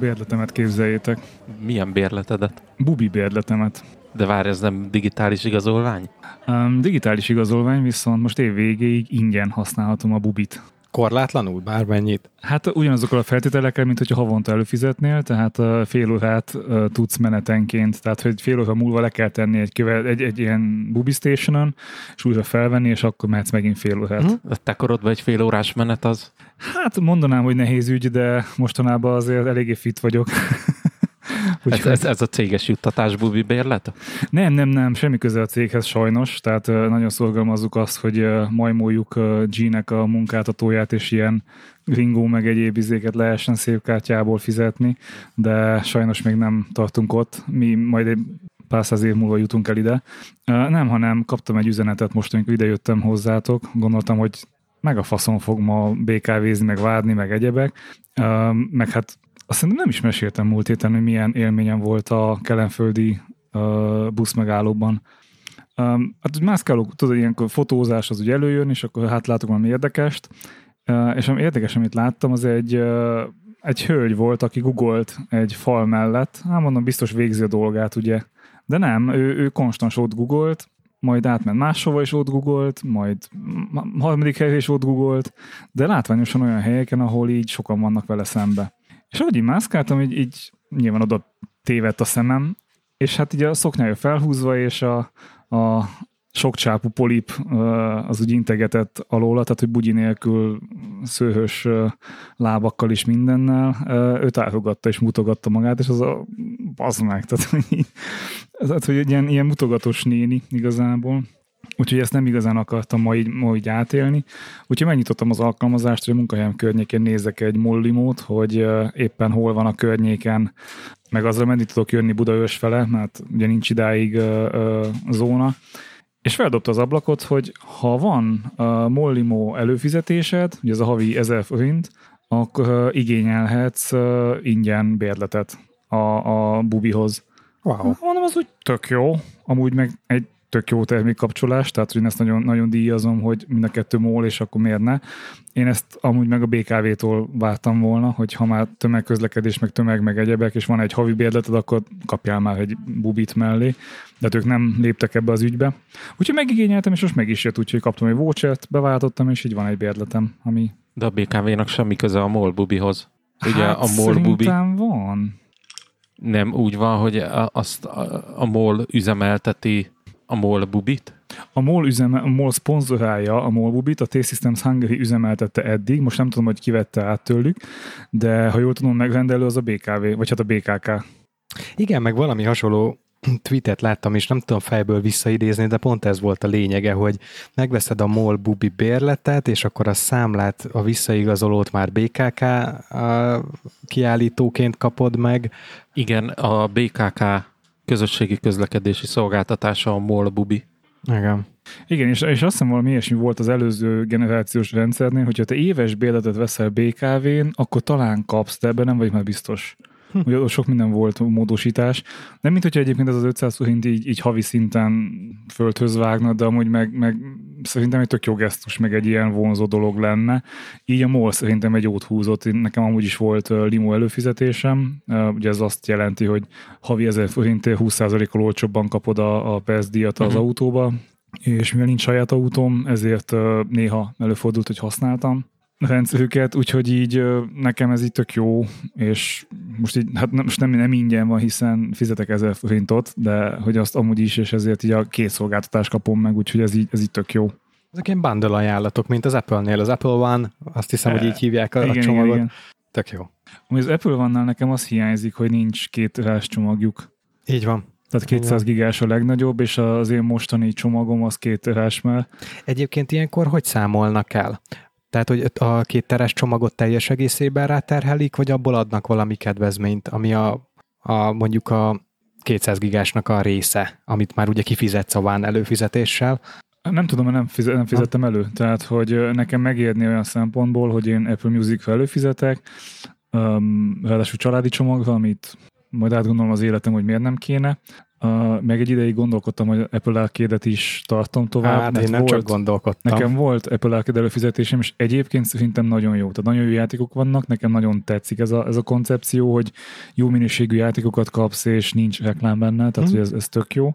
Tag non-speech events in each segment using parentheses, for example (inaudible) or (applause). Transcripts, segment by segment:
bérletemet, képzeljétek. Milyen bérletedet? Bubi bérletemet. De várj, ez nem digitális igazolvány? Um, digitális igazolvány, viszont most év végéig ingyen használhatom a Bubit. Korlátlanul? Bármennyit? Hát ugyanazokkal a feltételekkel, mint hogyha havonta előfizetnél, tehát fél órát tudsz menetenként, tehát hogy fél óra múlva le kell tenni egy, köve, egy, egy ilyen bubi stationon, és újra felvenni, és akkor mehetsz megint fél órát. Hm? A te korodban egy fél órás menet az? Hát mondanám, hogy nehéz ügy, de mostanában azért eléggé fit vagyok. Ez, ez, ez a céges juttatás bubi bérlet? Nem, nem, nem, semmi köze a céghez sajnos, tehát nagyon szorgalmazzuk azt, hogy majmoljuk G-nek a munkáltatóját, és ilyen ringó meg egyéb izéket lehessen szép kártyából fizetni, de sajnos még nem tartunk ott. Mi majd egy pár száz év múlva jutunk el ide. Nem, hanem kaptam egy üzenetet most, amikor idejöttem hozzátok, gondoltam, hogy meg a faszon fog ma BKV-zni, meg várni, meg egyebek, meg hát azt nem is meséltem múlt héten, hogy milyen élményem volt a kelenföldi busz megállóban. Um, hát mászkálók, tudod, ilyenkor fotózás az ugye előjön, és akkor hát látok valami érdekest, uh, és ami érdekes, amit láttam, az egy, uh, egy hölgy volt, aki googolt egy fal mellett, hát mondom, biztos végzi a dolgát, ugye, de nem, ő, ő konstans ott googolt, majd átment máshova is ott googolt, majd harmadik helyre is ott googolt, de látványosan olyan helyeken, ahol így sokan vannak vele szembe. És ahogy így mászkáltam, így, így nyilván oda tévedt a szemem, és hát így a szoknyája felhúzva, és a, a sok csápú polip az úgy integetett alóla, tehát hogy bugyi nélkül szőhös lábakkal is mindennel, őt elfogadta és mutogatta magát, és az a az meg, tehát hogy, tehát, hogy ilyen, ilyen mutogatós néni igazából. Úgyhogy ezt nem igazán akartam ma így, ma így átélni. Úgyhogy megnyitottam az alkalmazást, hogy a munkahelyem környékén nézek egy mollimót, hogy éppen hol van a környéken, meg azzal menni tudok jönni Budaörs fele, mert ugye nincs idáig ö, ö, zóna. És feldobta az ablakot, hogy ha van uh, Mollimó előfizetésed, ugye ez a havi 1000 forint, akkor igényelhetsz ingyen bérletet a, a bubihoz. Wow. Mondom, az úgy tök jó. Amúgy meg egy tök jó termékkapcsolás, tehát hogy én ezt nagyon, nagyon díjazom, hogy mind a kettő mól, és akkor miért ne. Én ezt amúgy meg a BKV-tól vártam volna, hogy ha már tömegközlekedés, meg tömeg, meg egyebek, és van egy havi bérleted, akkor kapjál már egy bubit mellé. De hát ők nem léptek ebbe az ügybe. Úgyhogy megigényeltem, és most meg is jött, úgyhogy kaptam egy vouchert, beváltottam, és így van egy bérletem, ami... De a BKV-nak semmi köze a MOL bubihoz. Ugye hát, a MOL bubi... van. Nem úgy van, hogy azt a, a MOL üzemelteti a MOL Bubit? A MOL, üzeme, a MOL szponzorálja a MOL Bubit, a T-Systems Hungary üzemeltette eddig, most nem tudom, hogy kivette át tőlük, de ha jól tudom, megrendelő az a BKV, vagy hát a BKK. Igen, meg valami hasonló tweetet láttam, és nem tudom fejből visszaidézni, de pont ez volt a lényege, hogy megveszed a MOL Bubi bérletet, és akkor a számlát, a visszaigazolót már BKK kiállítóként kapod meg. Igen, a BKK közösségi közlekedési szolgáltatása a MOL Bubi. Igen. Igen, és, és azt hiszem valami ilyesmi volt az előző generációs rendszernél, hogyha te éves bérletet veszel BKV-n, akkor talán kapsz, de ebben nem vagy már biztos. (laughs) Ugye sok minden volt módosítás. Nem mint hogyha egyébként ez az 500 forint így, így havi szinten földhöz vágna, de amúgy meg, meg szerintem egy tök jó gesztus, meg egy ilyen vonzó dolog lenne. Így a MOL szerintem egy jót húzott. Nekem amúgy is volt limo előfizetésem. Ugye ez azt jelenti, hogy havi 1000 forintért 20%-kal olcsóbban kapod a, a PESZ díjat az uh-huh. autóba, és mivel nincs saját autóm, ezért néha előfordult, hogy használtam rendszerüket, úgyhogy így nekem ez így tök jó, és most így, hát most nem, nem ingyen van, hiszen fizetek ezer forintot, de hogy azt amúgy is, és ezért így a két szolgáltatást kapom meg, úgyhogy ez így, ez így tök jó. Ezek ilyen bundle ajánlatok, mint az Apple-nél. Az Apple One, azt hiszem, e, hogy így hívják a, igen, a csomagot. Igen, igen. Tök jó. Ami az Apple One-nál nekem az hiányzik, hogy nincs két rás csomagjuk. Így van. Tehát 200 gigás a legnagyobb, és az én mostani csomagom az két terás már. Egyébként ilyenkor hogy számolnak el? Tehát, hogy a két teres csomagot teljes egészében ráterhelik, vagy abból adnak valami kedvezményt, ami a, a mondjuk a 200 gigásnak a része, amit már ugye kifizetsz a ván előfizetéssel. Nem tudom, mert nem, fizet, nem fizettem elő. Tehát, hogy nekem megérni olyan szempontból, hogy én Apple music előfizetek, um, ráadásul családi csomag, amit majd átgondolom az életem, hogy miért nem kéne, Uh, meg egy ideig gondolkodtam, hogy Apple Arcade-et is tartom tovább. Hát én nem volt, csak gondolkodtam. Nekem volt Apple Arcade előfizetésem, és egyébként szerintem nagyon jó. Tehát nagyon jó játékok vannak, nekem nagyon tetszik ez a, ez a koncepció, hogy jó minőségű játékokat kapsz, és nincs reklám benne, tehát Mhm. hogy ez, ez tök jó.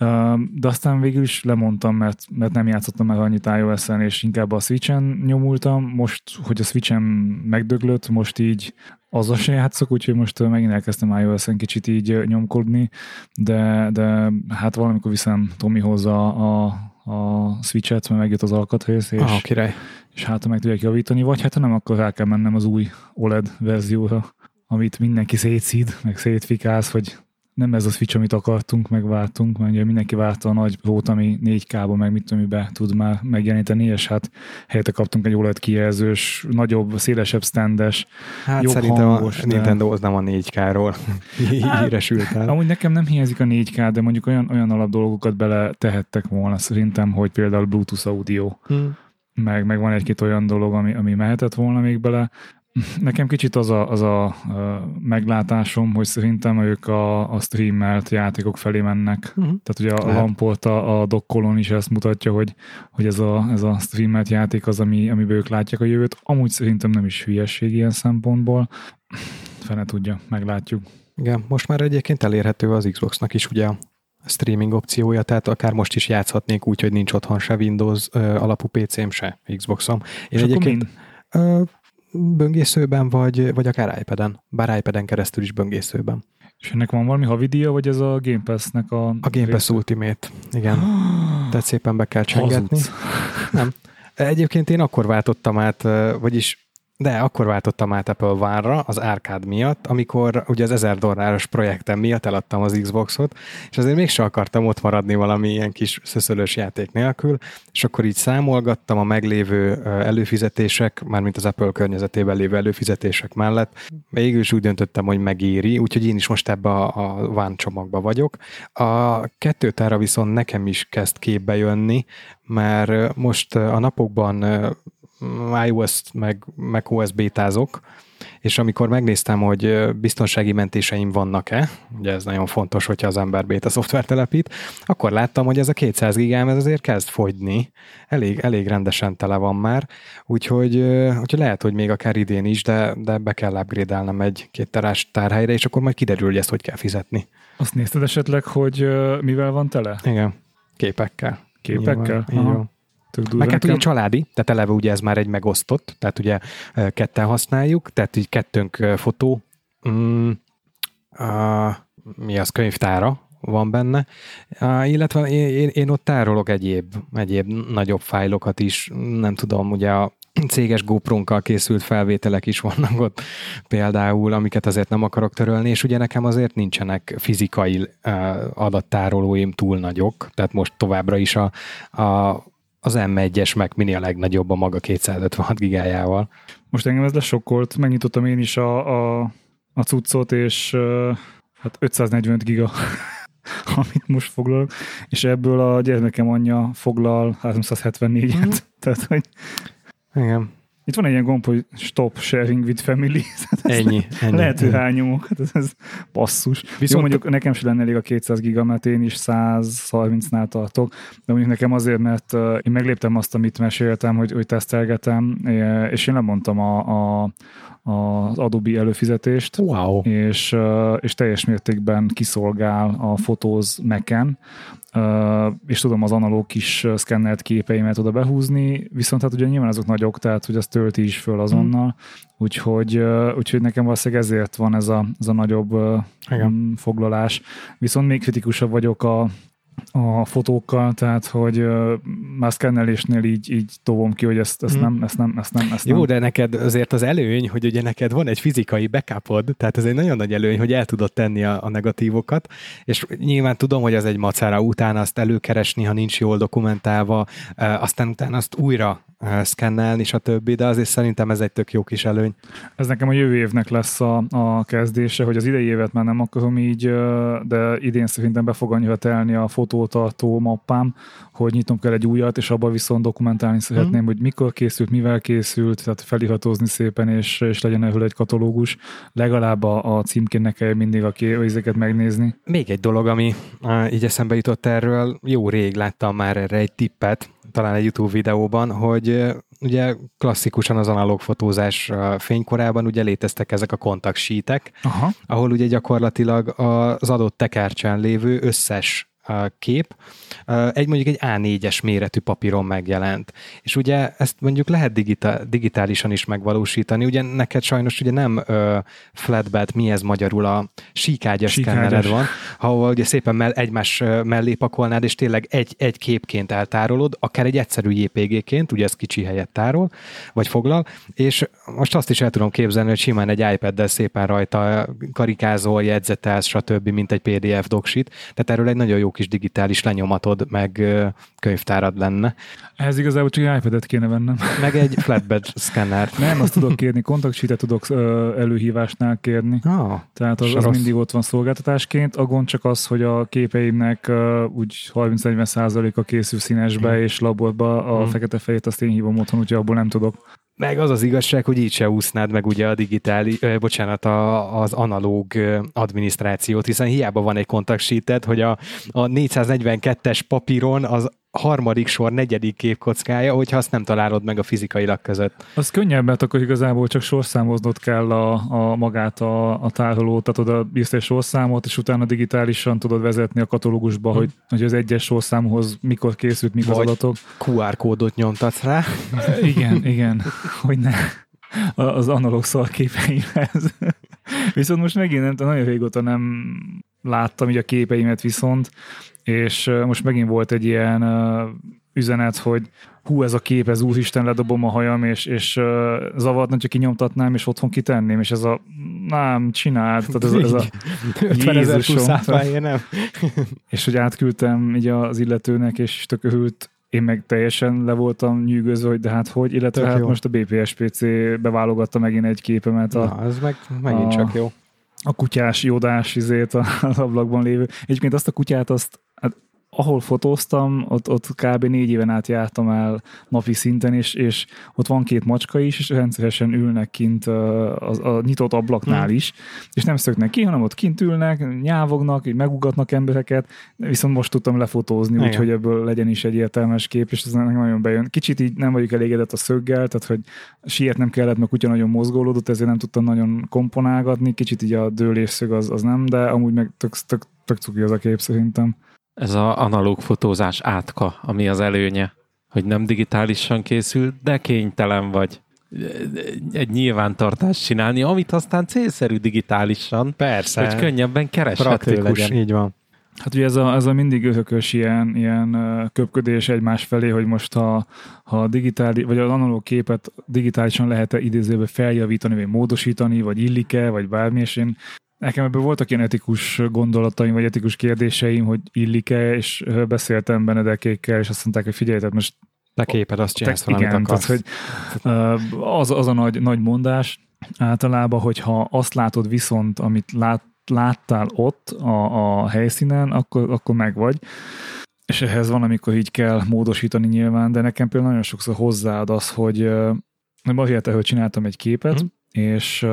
Uh, de aztán végül is lemondtam, mert, mert nem játszottam már annyit iOS-en, és inkább a Switch-en nyomultam. Most, hogy a Switch-en megdöglött, most így azzal se játszok, úgyhogy most megint elkezdtem iOS-en kicsit így nyomkodni, de, de hát valamikor viszem Tomihoz a, a, a Switch-et, mert megjött az alkatrész, és, Ah, király. és hát meg tudják javítani, vagy hát ha nem, akkor rá kell mennem az új OLED verzióra, amit mindenki szétszíd, meg szétfikáz, hogy nem ez a Switch, amit akartunk, megváltunk, mert ugye mindenki várta a nagy volt, ami 4K-ba, meg mit tudom, mibe tud már megjeleníteni, és hát helyette kaptunk egy OLED kijelzős, nagyobb, szélesebb standes. Hát jobb szerintem hangos, a de- Nintendo az nem a 4K-ról (laughs) Hát, híresült el. Amúgy nekem nem hiányzik a 4K, de mondjuk olyan, olyan alap dolgokat bele tehettek volna szerintem, hogy például Bluetooth audio, Hm. meg, meg van egy-két olyan dolog, ami, ami mehetett volna még bele. (laughs) Nekem kicsit az a, az a, meglátásom, hogy szerintem ők a, a streamelt játékok felé mennek. Mhm. Tehát ugye a Lehet. Lamporta a dokkolon is ezt mutatja, hogy, hogy ez, a, ez a streamelt játék az, ami, amiben ők látják a jövőt. Amúgy szerintem nem is hülyesség ilyen szempontból. (sniffs) Fene tudja, meglátjuk. Igen, most már egyébként elérhető az Xboxnak is ugye a streaming opciója, tehát akár most is játszhatnék úgy, hogy nincs otthon se Windows alapú PC-m, se Xboxom. Én És akkor egyébként min? ö, böngészőben, vagy, vagy akár iPad-en, bár iPad-en keresztül is böngészőben. És ennek van valami havidíja, vagy ez a Game Pass-nek a... A Game Pass Ultimate, igen. (gasps) Tehát szépen be kell csengetni. Hazudsz. Nem. Egyébként én akkor váltottam át, vagyis de akkor váltottam át Apple One-ra az Arcade miatt, amikor ugye az 1000 dolláros projektem miatt eladtam az Xboxot, és azért mégsem akartam ott maradni valami ilyen kis szöszölős játék nélkül, és akkor így számolgattam a meglévő előfizetések, mármint az Apple környezetében lévő előfizetések mellett. Végül is úgy döntöttem, hogy megéri, úgyhogy én is most ebbe a, a One csomagba vagyok. A kettőtára viszont nekem is kezd képbe jönni, mert most a napokban ö, iOS meg macOS bétázok, és amikor megnéztem, hogy biztonsági mentéseim vannak-e, ugye ez nagyon fontos, hogyha az ember béta szoftvert telepít, akkor láttam, hogy ez a 200 gigám ez azért kezd fogyni, elég, elég rendesen tele van már, úgyhogy, úgyhogy lehet, hogy még akár idén is, de, de be kell upgrade egy-két terás tárhelyre, és akkor majd kiderül, hogy ezt hogy kell fizetni. Azt nézted esetleg, hogy mivel van tele? Igen, képekkel. Képekkel? Így van. Így Aha. van. Tök. Meg hát ugye családi, tehát eleve ugye ez már egy megosztott, tehát ugye ketten használjuk, tehát így kettőnk fotó, mm, a, mi az, könyvtára van benne, a, illetve én, én, ott tárolok egyéb, egyéb nagyobb fájlokat is, nem tudom, ugye a céges GoPro-nkkal készült felvételek is vannak ott például, amiket azért nem akarok törölni, és ugye nekem azért nincsenek fizikai ö, adattárolóim túl nagyok, tehát most továbbra is a, a az M1-es Mac Mini a legnagyobb a maga 256 gigájával. Most engem ez lesokkolt, megnyitottam én is a, a, a cuccot, és hát 545 giga, (laughs) amit most foglalok, és ebből a gyermekem anyja foglal 374-et. Mhm. Tehát, hogy Igen, itt van egy ilyen gomb, hogy stop sharing with family. (laughs) ennyi. ennyi. Lehet, hogy rányomok, hát ez, ez basszus. Viszont Jó, mondjuk nekem sem lenne elég a 200 giga, mert én is 130-nál tartok, de mondjuk nekem azért, mert uh, én megléptem azt, amit meséltem, hogy, hogy tesztelgetem, eh, és én lemondtam a, a, az Adobe előfizetést, Wow. és, uh, és teljes mértékben kiszolgál a fotóz Mac-en, uh, és tudom az analóg kis szkennelt képeimet oda behúzni, viszont hát ugye nyilván azok nagyok, tehát hogy azt tölti is föl azonnal, úgyhogy, uh, úgyhogy nekem valószínűleg ezért van ez a, ez a nagyobb Igen. mm, foglalás. Viszont még kritikusabb vagyok a, a fotókkal, tehát hogy már szkennelésnél így, így tovom ki, hogy ezt, ezt, Mm. nem, ezt nem, ezt nem, ezt Jó, nem. de neked azért az előny, hogy ugye neked van egy fizikai backupod, tehát ez egy nagyon nagy előny, hogy el tudod tenni a, a negatívokat, és nyilván tudom, hogy az egy macára utána azt előkeresni, ha nincs jól dokumentálva, aztán utána azt újra szkennelni, stb., de azért szerintem ez egy tök jó kis előny. Ez nekem a jövő évnek lesz a, a kezdése, hogy az idei évet már nem akarom így, de idén szerintem be fog annyira telni a fotótartó mappám, hogy nyitom kell egy újat, és abban viszont dokumentálni szeretném, mm. hogy mikor készült, mivel készült, tehát feliratózni szépen, és, és legyen ebből egy katalógus. Legalább a, a címként ne kell mindig a ezeket megnézni. Még egy dolog, ami uh, így eszembe jutott erről, jó rég láttam már erre egy tippet, talán egy YouTube videóban, hogy ugye klasszikusan az analóg fotózás fénykorában ugye léteztek ezek a kontaktsítek, ahol ugye gyakorlatilag az adott tekercsen lévő összes kép, egy mondjuk egy A4-es méretű papíron megjelent. És ugye ezt mondjuk lehet digitál, digitálisan is megvalósítani. Ugye neked sajnos ugye nem flatbed, mi ez magyarul, a síkágyas szkennered van, ahol ugye szépen mell, egymás mellé pakolnád, és tényleg egy, egy képként eltárolod, akár egy egyszerű JPG-ként, ugye ez kicsi helyet tárol, vagy foglal, és most azt is el tudom képzelni, hogy simán egy iPad-del szépen rajta karikázol, jegyzetelsz, stb., mint egy PDF doksit, tehát erről egy nagyon jó kis digitális lenyomatod, meg könyvtárad lenne. Ez igazából csak egy iPad-et kéne vennem. Meg egy (laughs) flatbed szkennert. Nem, azt tudok kérni, kontaktsítet tudok előhívásnál kérni. Ah, Tehát az, az mindig ott van szolgáltatásként. A gond csak az, hogy a képeimnek úgy 30-40 százaléka készül színesbe, mm. és laborba a mm. fekete-fejét azt én hívom otthon, úgyhogy abból nem tudok. Meg az az igazság, hogy így se úsznád meg ugye a digitális, eh, bocsánat, a, az analóg adminisztrációt, hiszen hiába van egy kontaktsíted, hogy a, a 442-es papíron az harmadik sor, negyedik képkockája, hogyha azt nem találod meg a fizikailag között. Az könnyebb, mert akkor igazából csak sorszámoznod kell a, a magát a, a tárolót, tehát oda bírsz egy sorszámot, és utána digitálisan tudod vezetni a katalógusba, hmm. hogy, hogy az egyes sorszámhoz mikor készült, mik az adatok. QR kódot nyomtatsz rá. (laughs) igen, igen, hogy ne az analóg szalképeimhez. Viszont most megint nem, nagyon régóta nem láttam így a képeimet viszont, és most megint volt egy ilyen üzenet, hogy hú, ez a kép, ez úristen, ledobom a hajam, és, és uh, zavartna, csak kinyomtatnám, és otthon kitenném, és ez a nem, csináld, tehát ez, ez a (laughs) 50 ezer nem. (laughs) és hogy átküldtem így az illetőnek, és tököhült, én meg teljesen le voltam nyűgözve, hogy de hát hogy, illetve Tök hát jó. most a BPSPC beválogatta megint egy képemet. A, Na, ez meg megint a, csak jó a kutyás jódás izét az ablakban lévő. Egyébként azt a kutyát, azt ahol fotóztam, ott, ott kb. négy éven át jártam el napi szinten, és, és ott van két macska is, és rendszeresen ülnek kint a, a, nyitott ablaknál hmm. is, és nem szöknek ki, hanem ott kint ülnek, nyávognak, megugatnak embereket, viszont most tudtam lefotózni, úgyhogy ebből legyen is egy értelmes kép, és ez nagyon bejön. Kicsit így nem vagyok elégedett a szöggel, tehát hogy siet nem kellett, mert kutya nagyon mozgolódott, ezért nem tudtam nagyon komponálgatni, kicsit így a dőlésszög az, az nem, de amúgy meg tök, tök, tök cuki az a kép szerintem. Ez a analóg fotózás átka, ami az előnye, hogy nem digitálisan készül, de kénytelen vagy egy nyilvántartást csinálni, amit aztán célszerű digitálisan. Persze. Hogy könnyebben kereshető legyen. Így van. Hát ugye ez a, ez a mindig örökös ilyen, ilyen köpködés egymás felé, hogy most ha, ha digitális, vagy az analóg képet digitálisan lehet-e idézőbe feljavítani, vagy módosítani, vagy illik-e, vagy bármi, és én Nekem ebből voltak ilyen etikus gondolataim, vagy etikus kérdéseim, hogy illik-e, és beszéltem Benedekékkel, és azt mondták, hogy figyelj, tehát most te képed, azt csinálsz te, igen, tehát, hogy az, az a nagy, nagy mondás általában, hogyha azt látod viszont, amit lát, láttál ott a, a helyszínen, akkor, akkor meg vagy. És ehhez van, amikor így kell módosítani nyilván, de nekem például nagyon sokszor hozzáad az, hogy, hogy azért, hogy csináltam egy képet, mm. és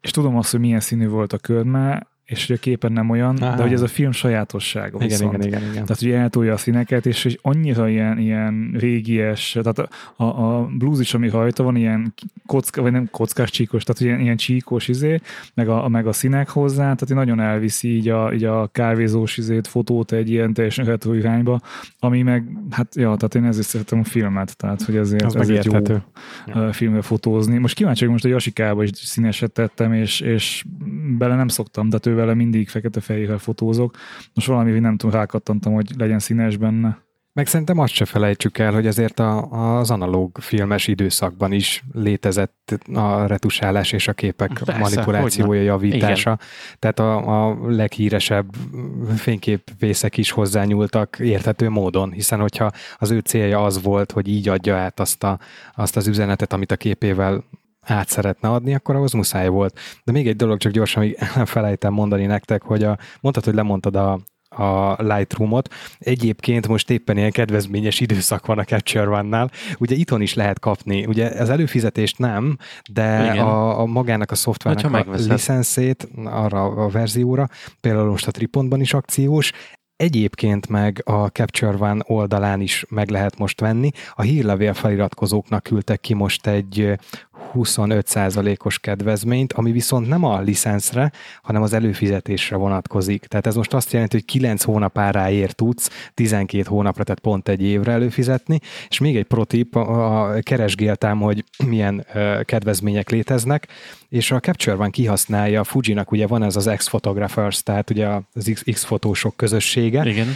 és tudom azt, hogy milyen színű volt a körme, és hogy a képen nem olyan, Aha. de hogy ez a film sajátossága igen, viszont. Igen, igen, igen. Tehát, hogy eltolja a színeket, és hogy annyira ilyen, ilyen régies, tehát a, a blues is, ami rajta van, ilyen kocka, vagy nem kockás csíkos, tehát ilyen, ilyen csíkos izé, meg a, meg a színek hozzá, tehát nagyon elviszi így a, így a kávézós izét, fotót egy ilyen teljesen retro irányba, ami meg, hát ja, tehát én ezért szeretem a filmet, tehát hogy ezért, Az ezért jó ja. filmre fotózni. Most kíváncsi, hogy most a Jasikába is színeset tettem, és, és bele nem szoktam, de ő vele mindig fekete-fehérrel fotózok. Most valami, nem tudom, rákattantam, hogy legyen színes benne. Meg szerintem azt se felejtsük el, hogy azért a, az analóg filmes időszakban is létezett a retusálás és a képek Persze, manipulációja, javítása. Igen. Tehát a, a leghíresebb fényképvészek is hozzányúltak érthető módon, hiszen hogyha az ő célja az volt, hogy így adja át azt, a, azt az üzenetet, amit a képével át szeretne adni, akkor ahhoz muszáj volt. De még egy dolog, csak gyorsan még (laughs) felejtem mondani nektek, hogy a, mondtad, hogy lemondtad a, a Lightroom-ot. Egyébként most éppen ilyen kedvezményes időszak van a Capture One-nál. Ugye itthon is lehet kapni, ugye az előfizetést nem, de a, a magának a szoftvernek a licenszét arra a verzióra, például most a Tripontban is akciós, Egyébként meg a Capture One oldalán is meg lehet most venni. A hírlevél feliratkozóknak küldtek ki most egy 25%-os kedvezményt, ami viszont nem a licenszre, hanem az előfizetésre vonatkozik. Tehát ez most azt jelenti, hogy 9 hónap áráért tudsz 12 hónapra, tehát pont egy évre előfizetni, és még egy protip, a, keresgéltem, hogy milyen kedvezmények léteznek, és a Capture van kihasználja, a Fujinak ugye van ez az X-Photographers, tehát ugye az X-fotósok közössége. Igen.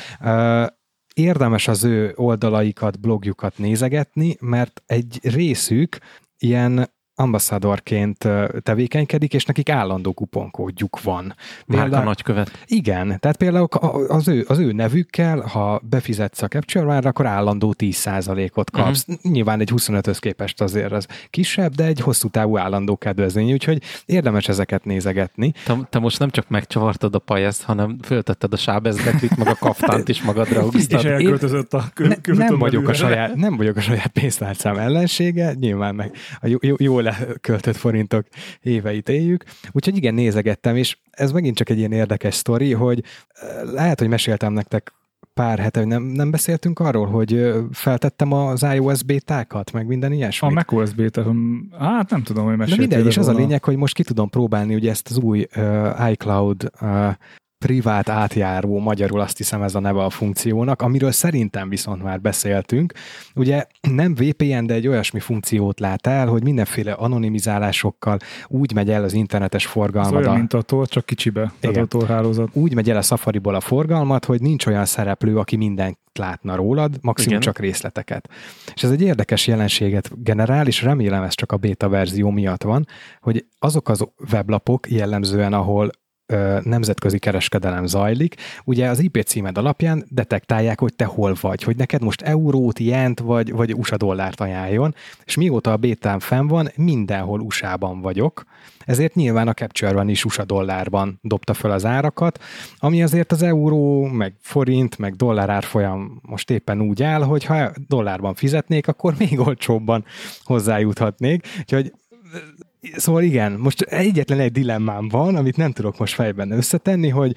érdemes az ő oldalaikat, blogjukat nézegetni, mert egy részük ilyen ambasszadorként tevékenykedik, és nekik állandó kuponkódjuk van. Márka nagykövet. Igen, tehát például az ő, az ő nevükkel, ha befizetsz a capture akkor állandó 10%-ot kapsz. Uh-huh. Nyilván egy 25-höz képest azért az kisebb, de egy hosszú távú állandó kedvezmény, úgyhogy érdemes ezeket nézegetni. Te, te most nem csak megcsavartad a pajeszt, hanem föltetted a sábezdeklit, meg a kaftánt is magadra (laughs) húztad. És elköltözött a kö- ne, nem, vagyok a saját, nem vagyok a saját pénztárcám ellensége, nyilván meg a jó, jó, jó leköltött forintok éveit éljük. Úgyhogy igen, nézegettem, és ez megint csak egy ilyen érdekes sztori, hogy eh, lehet, hogy meséltem nektek pár hete, hogy nem, nem beszéltünk arról, hogy feltettem az iOS bétákat, meg minden ilyesmi. A macOS béta, hát nem tudom, hogy meséltél. De mindegy, és az a lényeg, hogy most ki tudom próbálni ugye ezt az új uh, iCloud uh, privát átjáró, magyarul azt hiszem ez a neve a funkciónak, amiről szerintem viszont már beszéltünk. Ugye nem VPN, de egy olyasmi funkciót lát el, hogy mindenféle anonimizálásokkal úgy megy el az internetes forgalmat. Ez olyan, mint a tor, csak kicsibe, igen, a torhálózat. Úgy megy el a Safari-ból a forgalmat, hogy nincs olyan szereplő, aki mindent látna rólad, maximum Igen. csak részleteket. És ez egy érdekes jelenséget generál, és remélem ez csak a beta verzió miatt van, hogy azok az weblapok jellemzően, ahol nemzetközi kereskedelem zajlik, ugye az IP címed alapján detektálják, hogy te hol vagy, hogy neked most eurót, jent vagy, vagy USA dollárt ajánljon, és mióta a bétám fenn van, mindenhol USA-ban vagyok, ezért nyilván a Capture is USA dollárban dobta föl az árakat, ami azért az euró, meg forint, meg dollár árfolyam most éppen úgy áll, hogy ha dollárban fizetnék, akkor még olcsóbban hozzájuthatnék, úgyhogy Szóval igen, most egyetlen egy dilemmám van, amit nem tudok most fejben összetenni, hogy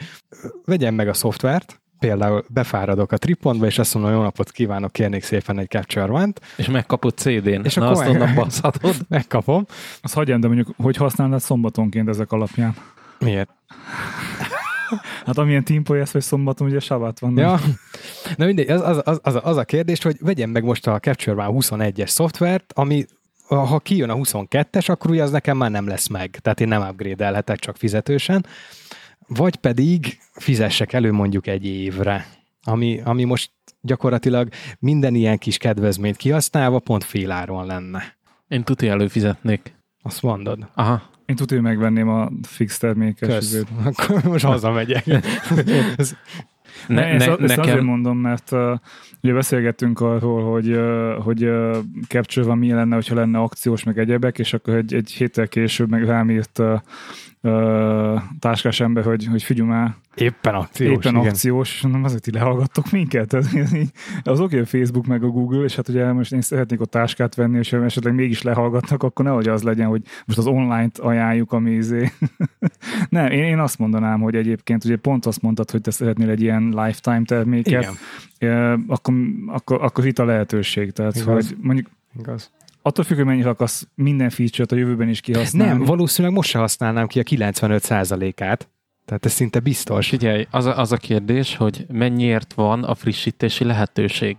vegyem meg a szoftvert, például befáradok a tripontba, és azt mondom, jó napot kívánok, kérnék szépen egy Capture One-t. És megkapod CD-n. És Na, azt onnan (laughs) baszhatod. Megkapom. Azt hagyjam, de mondjuk, hogy használnád szombatonként ezek alapján? Miért? (laughs) Hát amilyen teampolyesz, vagy szombaton ugye savat van. Ja. Na mindegy, az, az, az, az, az, a kérdés, hogy vegyem meg most a Capture One 21-es szoftvert, ami ha kijön a 22-es, akkor ugye az nekem már nem lesz meg. Tehát én nem upgrade-elhetek csak fizetősen. Vagy pedig fizessek elő mondjuk egy évre, ami, ami most gyakorlatilag minden ilyen kis kedvezményt kihasználva pont féláron lenne. Én tuti előfizetnék. Azt mondod? Aha. Én tuti megvenném a fix termékes. Kösz. Akkor most hazamegyek. (laughs) Ne, ne, ezt, nekem... ezt azért mondom, mert uh, ugye beszélgettünk arról, hogy, uh, hogy uh, Capture milyen lenne, hogyha lenne akciós, meg egyebek, és akkor egy, egy héttel később meg rám írt uh, táskás ember, hogy, hogy figyelj már, Éppen akciós. Éppen igen. akciós, nem azért ti lehallgattok minket. Az, az oké, a Facebook meg a Google, és hát ugye most én szeretnék ott táskát venni, és esetleg mégis lehallgatnak, akkor nehogy az legyen, hogy most az online-t ajánljuk a mézé. (laughs) nem, én, én azt mondanám, hogy egyébként ugye pont azt mondtad, hogy te szeretnél egy ilyen lifetime terméket, igen. akkor, akkor, akkor itt a lehetőség. Tehát, Igaz. hogy mondjuk Igaz. Attól függ, hogy mennyit akarsz minden feature-t a jövőben is kihasználni. Nem, valószínűleg most se használnám ki a 95%-át. Tehát ez szinte biztos. Figyelj, az a, az a kérdés, hogy mennyiért van a frissítési lehetőség?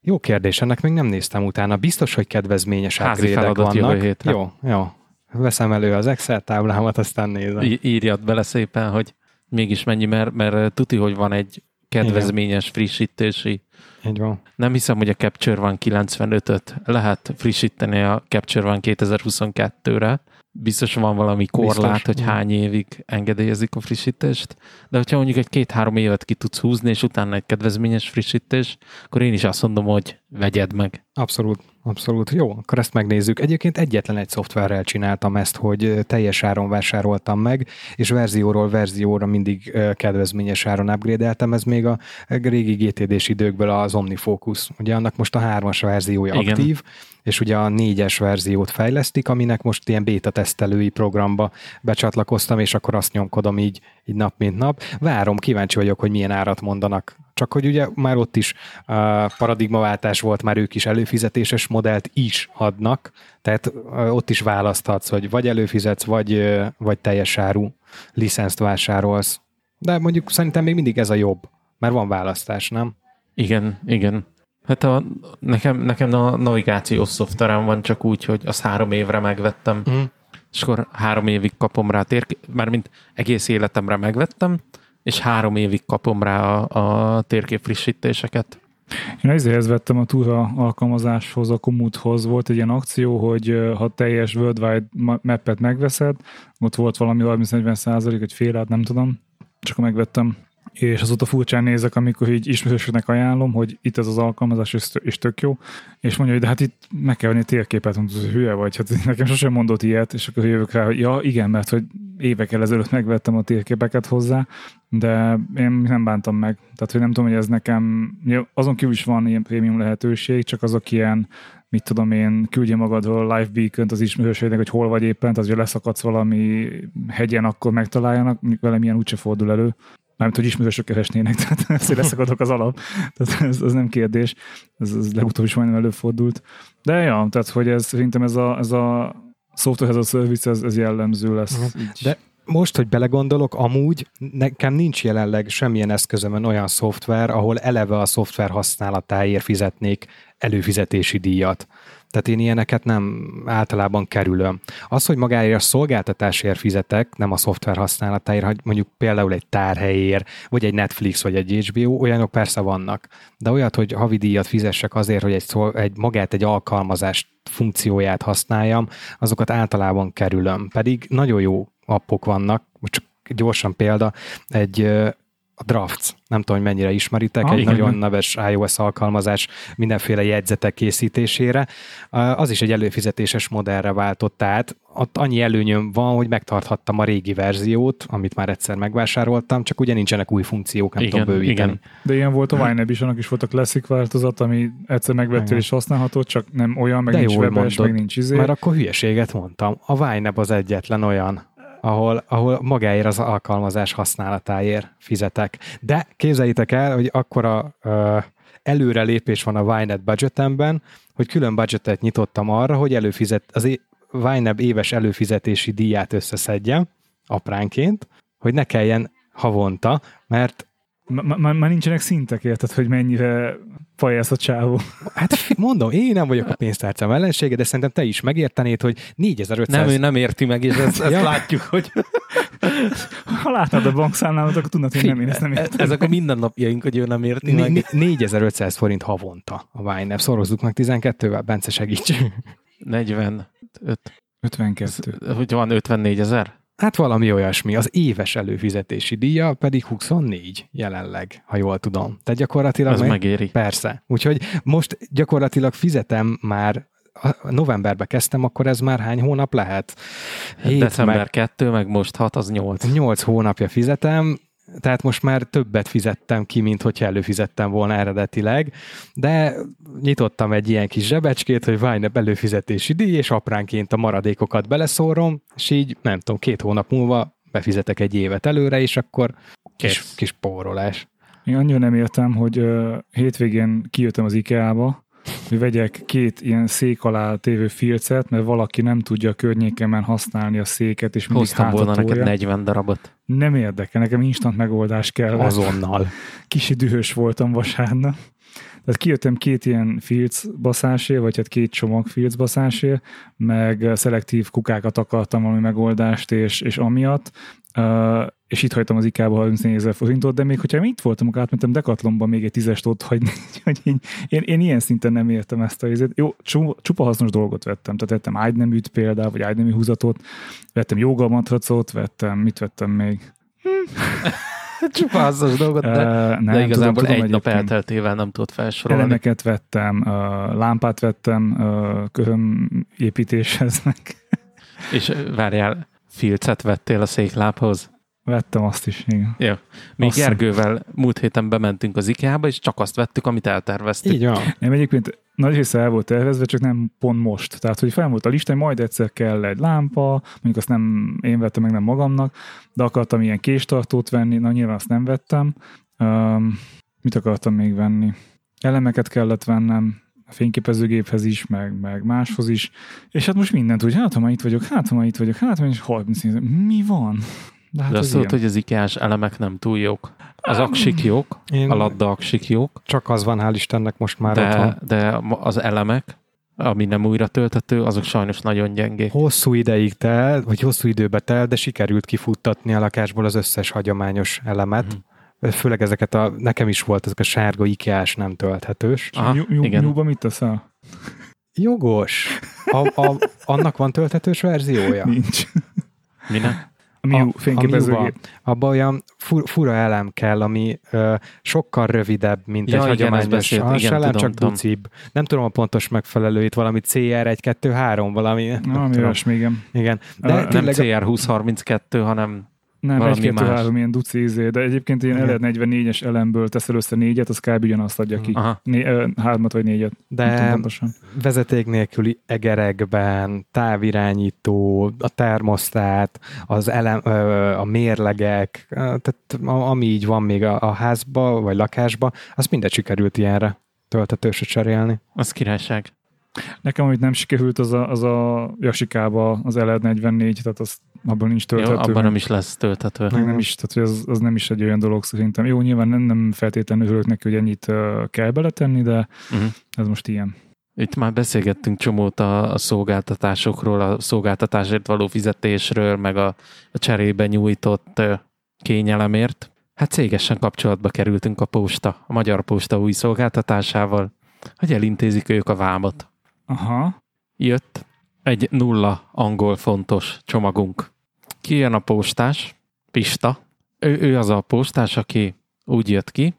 Jó kérdés, ennek még nem néztem utána. Biztos, hogy kedvezményes upgrade vannak. Jövő hétre. Jó, jó. Veszem elő az Excel táblámat, aztán nézem. Í- írjad bele szépen, hogy mégis mennyi, mert, mert tuti, hogy van egy kedvezményes frissítési. Így van. Nem hiszem, hogy a Capture One 95-öt lehet frissíteni a Capture One 2022-re. Biztos van valami korlát, Biztos. hogy hány évig engedélyezik a frissítést, de hogyha mondjuk egy két-három évet ki tudsz húzni, és utána egy kedvezményes frissítés, akkor én is azt mondom, hogy vegyed meg. Abszolút, abszolút. Jó, akkor ezt megnézzük. Egyébként egyetlen egy szoftverrel csináltam ezt, hogy teljes áron vásároltam meg, és verzióról verzióra mindig kedvezményes áron upgrade Ez még a régi GTD-s időkből az OmniFocus. Ugye annak most a hármas verziója Igen. aktív, és ugye a négyes verziót fejlesztik, aminek most ilyen beta tesztelői programba becsatlakoztam, és akkor azt nyomkodom így, így nap mint nap. Várom, kíváncsi vagyok, hogy milyen árat mondanak. Csak hogy ugye már ott is uh, paradigmaváltás volt, már ők is előfizetéses modellt is adnak, tehát uh, ott is választhatsz, hogy vagy előfizetsz, vagy, uh, vagy teljes áru licenszt vásárolsz. De mondjuk szerintem még mindig ez a jobb, mert van választás, nem? Igen, igen. Hát a, nekem, nekem a navigációs szoftverem van csak úgy, hogy az három évre megvettem, Mm. és akkor három évig kapom rá térkép, mármint egész életemre megvettem, és három évig kapom rá a, a térkép frissítéseket. Én ezért vettem a Tura alkalmazáshoz, a Komoothoz volt egy ilyen akció, hogy ha teljes Worldwide ma- mappet megveszed, ott volt valami 30-40 százalék, vagy fél át, nem tudom, csak megvettem, és azóta furcsán nézek, amikor így ismerősöknek ajánlom, hogy itt ez az alkalmazás, és, tök jó, és mondja, hogy de hát itt meg kell venni térképet, mondom, hogy hülye vagy, hát (laughs) nekem sosem mondott ilyet, és akkor jövök rá, hogy ja, igen, mert hogy évekkel ezelőtt megvettem a térképeket hozzá, de én nem bántam meg. Tehát, hogy nem tudom, hogy ez nekem, azon kívül is van ilyen prémium lehetőség, csak azok ilyen, mit tudom én, küldje magadról live beacon az ismerőségnek, hogy hol vagy éppen, tehát, hogy leszakadsz valami hegyen, akkor megtaláljanak, velem ilyen úgyse fordul elő. Mármint, hogy ismerősök keresnének, (laughs) tehát ezért leszakadok az alap. Tehát ez, ez nem kérdés. Ez, ez legutóbb is majdnem előfordult. De ja, tehát, hogy ez, szerintem ez a, ez a software as a service, ez, ez jellemző lesz. Így. De most, hogy belegondolok, amúgy nekem nincs jelenleg semmilyen eszközömön olyan szoftver, ahol eleve a szoftver használatáért fizetnék előfizetési díjat. Tehát én ilyeneket nem általában kerülöm. Az, hogy magáért a szolgáltatásért fizetek, nem a szoftver használatáért, hogy mondjuk például egy tárhelyért, vagy egy Netflix, vagy egy HBO, olyanok persze vannak. De olyat, hogy havidíjat fizessek azért, hogy egy, szol, egy magát, egy alkalmazást funkcióját használjam, azokat általában kerülöm. Pedig nagyon jó appok vannak, csak gyorsan példa, egy a Drafts, nem tudom, hogy mennyire ismeritek, Ah, egy igen. nagyon neves iOS alkalmazás mindenféle jegyzetek készítésére. Az is egy előfizetéses modellre váltott át. Ott annyi előnyöm van, hogy megtarthattam a régi verziót, amit már egyszer megvásároltam, csak ugye nincsenek új funkciók, nem tudom bővíteni. igen. De ilyen volt a Wine is, annak is volt a Classic változat, ami egyszer megvettél Igen. és használható, csak nem olyan, meg De nincs webes, meg nincs izé. Mert akkor hülyeséget mondtam. A Wineb az egyetlen olyan, ahol, ahol magáért az alkalmazás használatáért fizetek. De képzeljétek el, hogy akkora ö, előrelépés van a Wineb budgetemben, hogy külön budgetet nyitottam arra, hogy előfizet, az é- Wineb éves előfizetési díját összeszedjem apránként, hogy ne kelljen havonta, mert már nincsenek szintek, érted, hogy mennyire fajász a csávó. hát mondom, én nem vagyok a pénztárcám ellensége, de szerintem te is megértenéd, hogy 4500 Nem, ő nem érti meg, és ezt, ezt Ja. látjuk, hogy Ha látnád a bankszámlámat, akkor tudnád, hogy nem, én ezt nem értem. ezek a mindennapjaink, hogy ő nem érti Né- meg. né- 4500 forint havonta a Winep. Szorozzuk meg 12-vel, Bence segíts. 45, 52. hogy van 54 ezer? Hát valami olyasmi. Az éves előfizetési díja pedig 24 jelenleg, ha jól tudom. Tehát gyakorlatilag... Az meg- megéri. Persze. Úgyhogy most gyakorlatilag fizetem már novemberbe kezdtem, akkor ez már hány hónap lehet? Hét, December meg 2, meg most 6, az 8. 8 hónapja fizetem, tehát most már többet fizettem ki, mint hogyha előfizettem volna eredetileg, de nyitottam egy ilyen kis zsebecskét, hogy Winep előfizetési díj, és apránként a maradékokat beleszórom, és így nem tudom, két hónap múlva befizetek egy évet előre, és akkor kis, Kész. kis pórolás. Én annyira nem értem, hogy uh, hétvégén kijöttem az IKEA-ba, hogy vegyek két ilyen szék alá tévő filcet, mert valaki nem tudja a környékemen használni a széket, és mindig Hoztam volna neked hátatolja. 40 darabot. Nem érdekel, nekem instant megoldás kell. Azonnal. Kicsi dühös voltam vasárnap. Tehát kijöttem két ilyen filc baszásért, vagy hát két csomag filc baszásért, meg szelektív kukákat akartam valami megoldást, és, és amiatt, Uh, és itt hagytam az IK-ba 34 ezer forintot, de még hogyha itt voltam, akkor átmentem Decathlonba még egy tízest ott hagyni, (laughs) hogy én, én, én, ilyen szinten nem értem ezt a helyzet. Jó, csupa hasznos dolgot vettem, tehát vettem ágyneműt például, vagy ágynemű húzatot, vettem joga matracot, vettem, mit vettem még? (laughs) Csupa hasznos dolgot, de, uh, nem, de igazából tudom, tudom, egy nap elteltével nem tudott felsorolni. Elemeket vettem, uh, lámpát vettem uh, köhömépítéshez meg. És várjál, filcet vettél a széklábhoz? Vettem azt is, igen. Jó. Mi azt Gergővel múlt héten bementünk az IKEA-ba, és csak azt vettük, amit elterveztük. Így van. Nem, egyébként nagy része el volt tervezve, csak nem pont most. Tehát, hogy fel volt a lista, hogy majd egyszer kell egy lámpa, mondjuk azt nem én vettem meg nem magamnak, de akartam ilyen késtartót venni, na nyilván azt nem vettem. Um, mit akartam még venni? Elemeket kellett vennem, a fényképezőgéphez is, meg, meg máshoz is, és hát most mindent úgy, hát ha már itt vagyok, hát ha már itt vagyok, hát ha és 30 mi van? De, hát De azt tudod, hogy az ikea elemek nem túl jók. Az aksik jók, Én... a ladda aksik jók. Csak az van, hál' Istennek most már de, otthon. De az elemek, ami nem újra töltető, azok sajnos nagyon gyengék. Hosszú ideig tel, vagy hosszú időbe tel, de sikerült kifuttatni a lakásból az összes hagyományos elemet. Mm. Főleg ezeket a, nekem is volt ezek a sárga ikeás nem tölthetős. Aha, nyú, nyú, igen. Nyúba mit teszel? Jogos. A, a, annak van tölthetős verziója? Nincs. Minek? A Miu fényképezőgép. Abban olyan fur, fura elem kell, ami ö, sokkal rövidebb, mint ja, egy igen, hagyományos igen, elem, csak tudom. ducibb. Nem tudom a pontos megfelelőit, valami CR 1-2-3, valami. Na, mi olyasmi, igen. igen. De uh, nem CR 2032, hanem nem, egy, kettő, három ilyen duci izé, de egyébként ilyen eled 44-es elemből teszel össze négyet, az kb. ugyanazt adja ki. Aha. Né, ö, hármat vagy négyet. De vezeték nélküli egerekben, távirányító, a termosztát, az elem, ö, a mérlegek, tehát ami így van még a, a házba, vagy lakásba, az mindet sikerült ilyenre töltetősre cserélni. Az királyság. Nekem, amit nem sikerült, az a, az a Jasikába az LED 44, tehát az abban nincs tölthető. Jó, abban nem is lesz tölthető. Meg nem is, tehát az, az nem is egy olyan dolog szerintem. Jó, nyilván nem, nem feltétlenül örülök neki, hogy ennyit uh, kell beletenni, de uh-huh. ez most ilyen. Itt már beszélgettünk csomót a, a szolgáltatásokról, a szolgáltatásért való fizetésről, meg a, a cserébe nyújtott uh, kényelemért. Hát cégesen kapcsolatba kerültünk a posta, a Magyar Posta új szolgáltatásával, hogy elintézik ők a vámot. Aha. Jött egy nulla angol fontos csomagunk. Ki jön a postás? Pista. Ő, ő az a postás, aki úgy jött ki,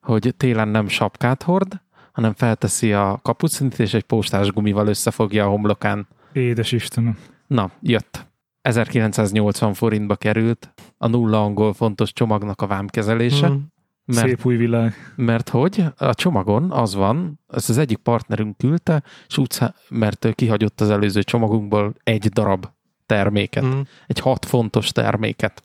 hogy télen nem sapkát hord, hanem felteszi a kapucinit, és egy postás gumival összefogja a homlokán. Édes Istenem. Na, jött. 1980 forintba került a nulla angol fontos csomagnak a vámkezelése. Hmm. Mert, Szép új világ. Mert hogy a csomagon az van, ezt az egyik partnerünk küldte, és úgy, mert kihagyott az előző csomagunkból egy darab terméket, mm. egy 6 fontos terméket.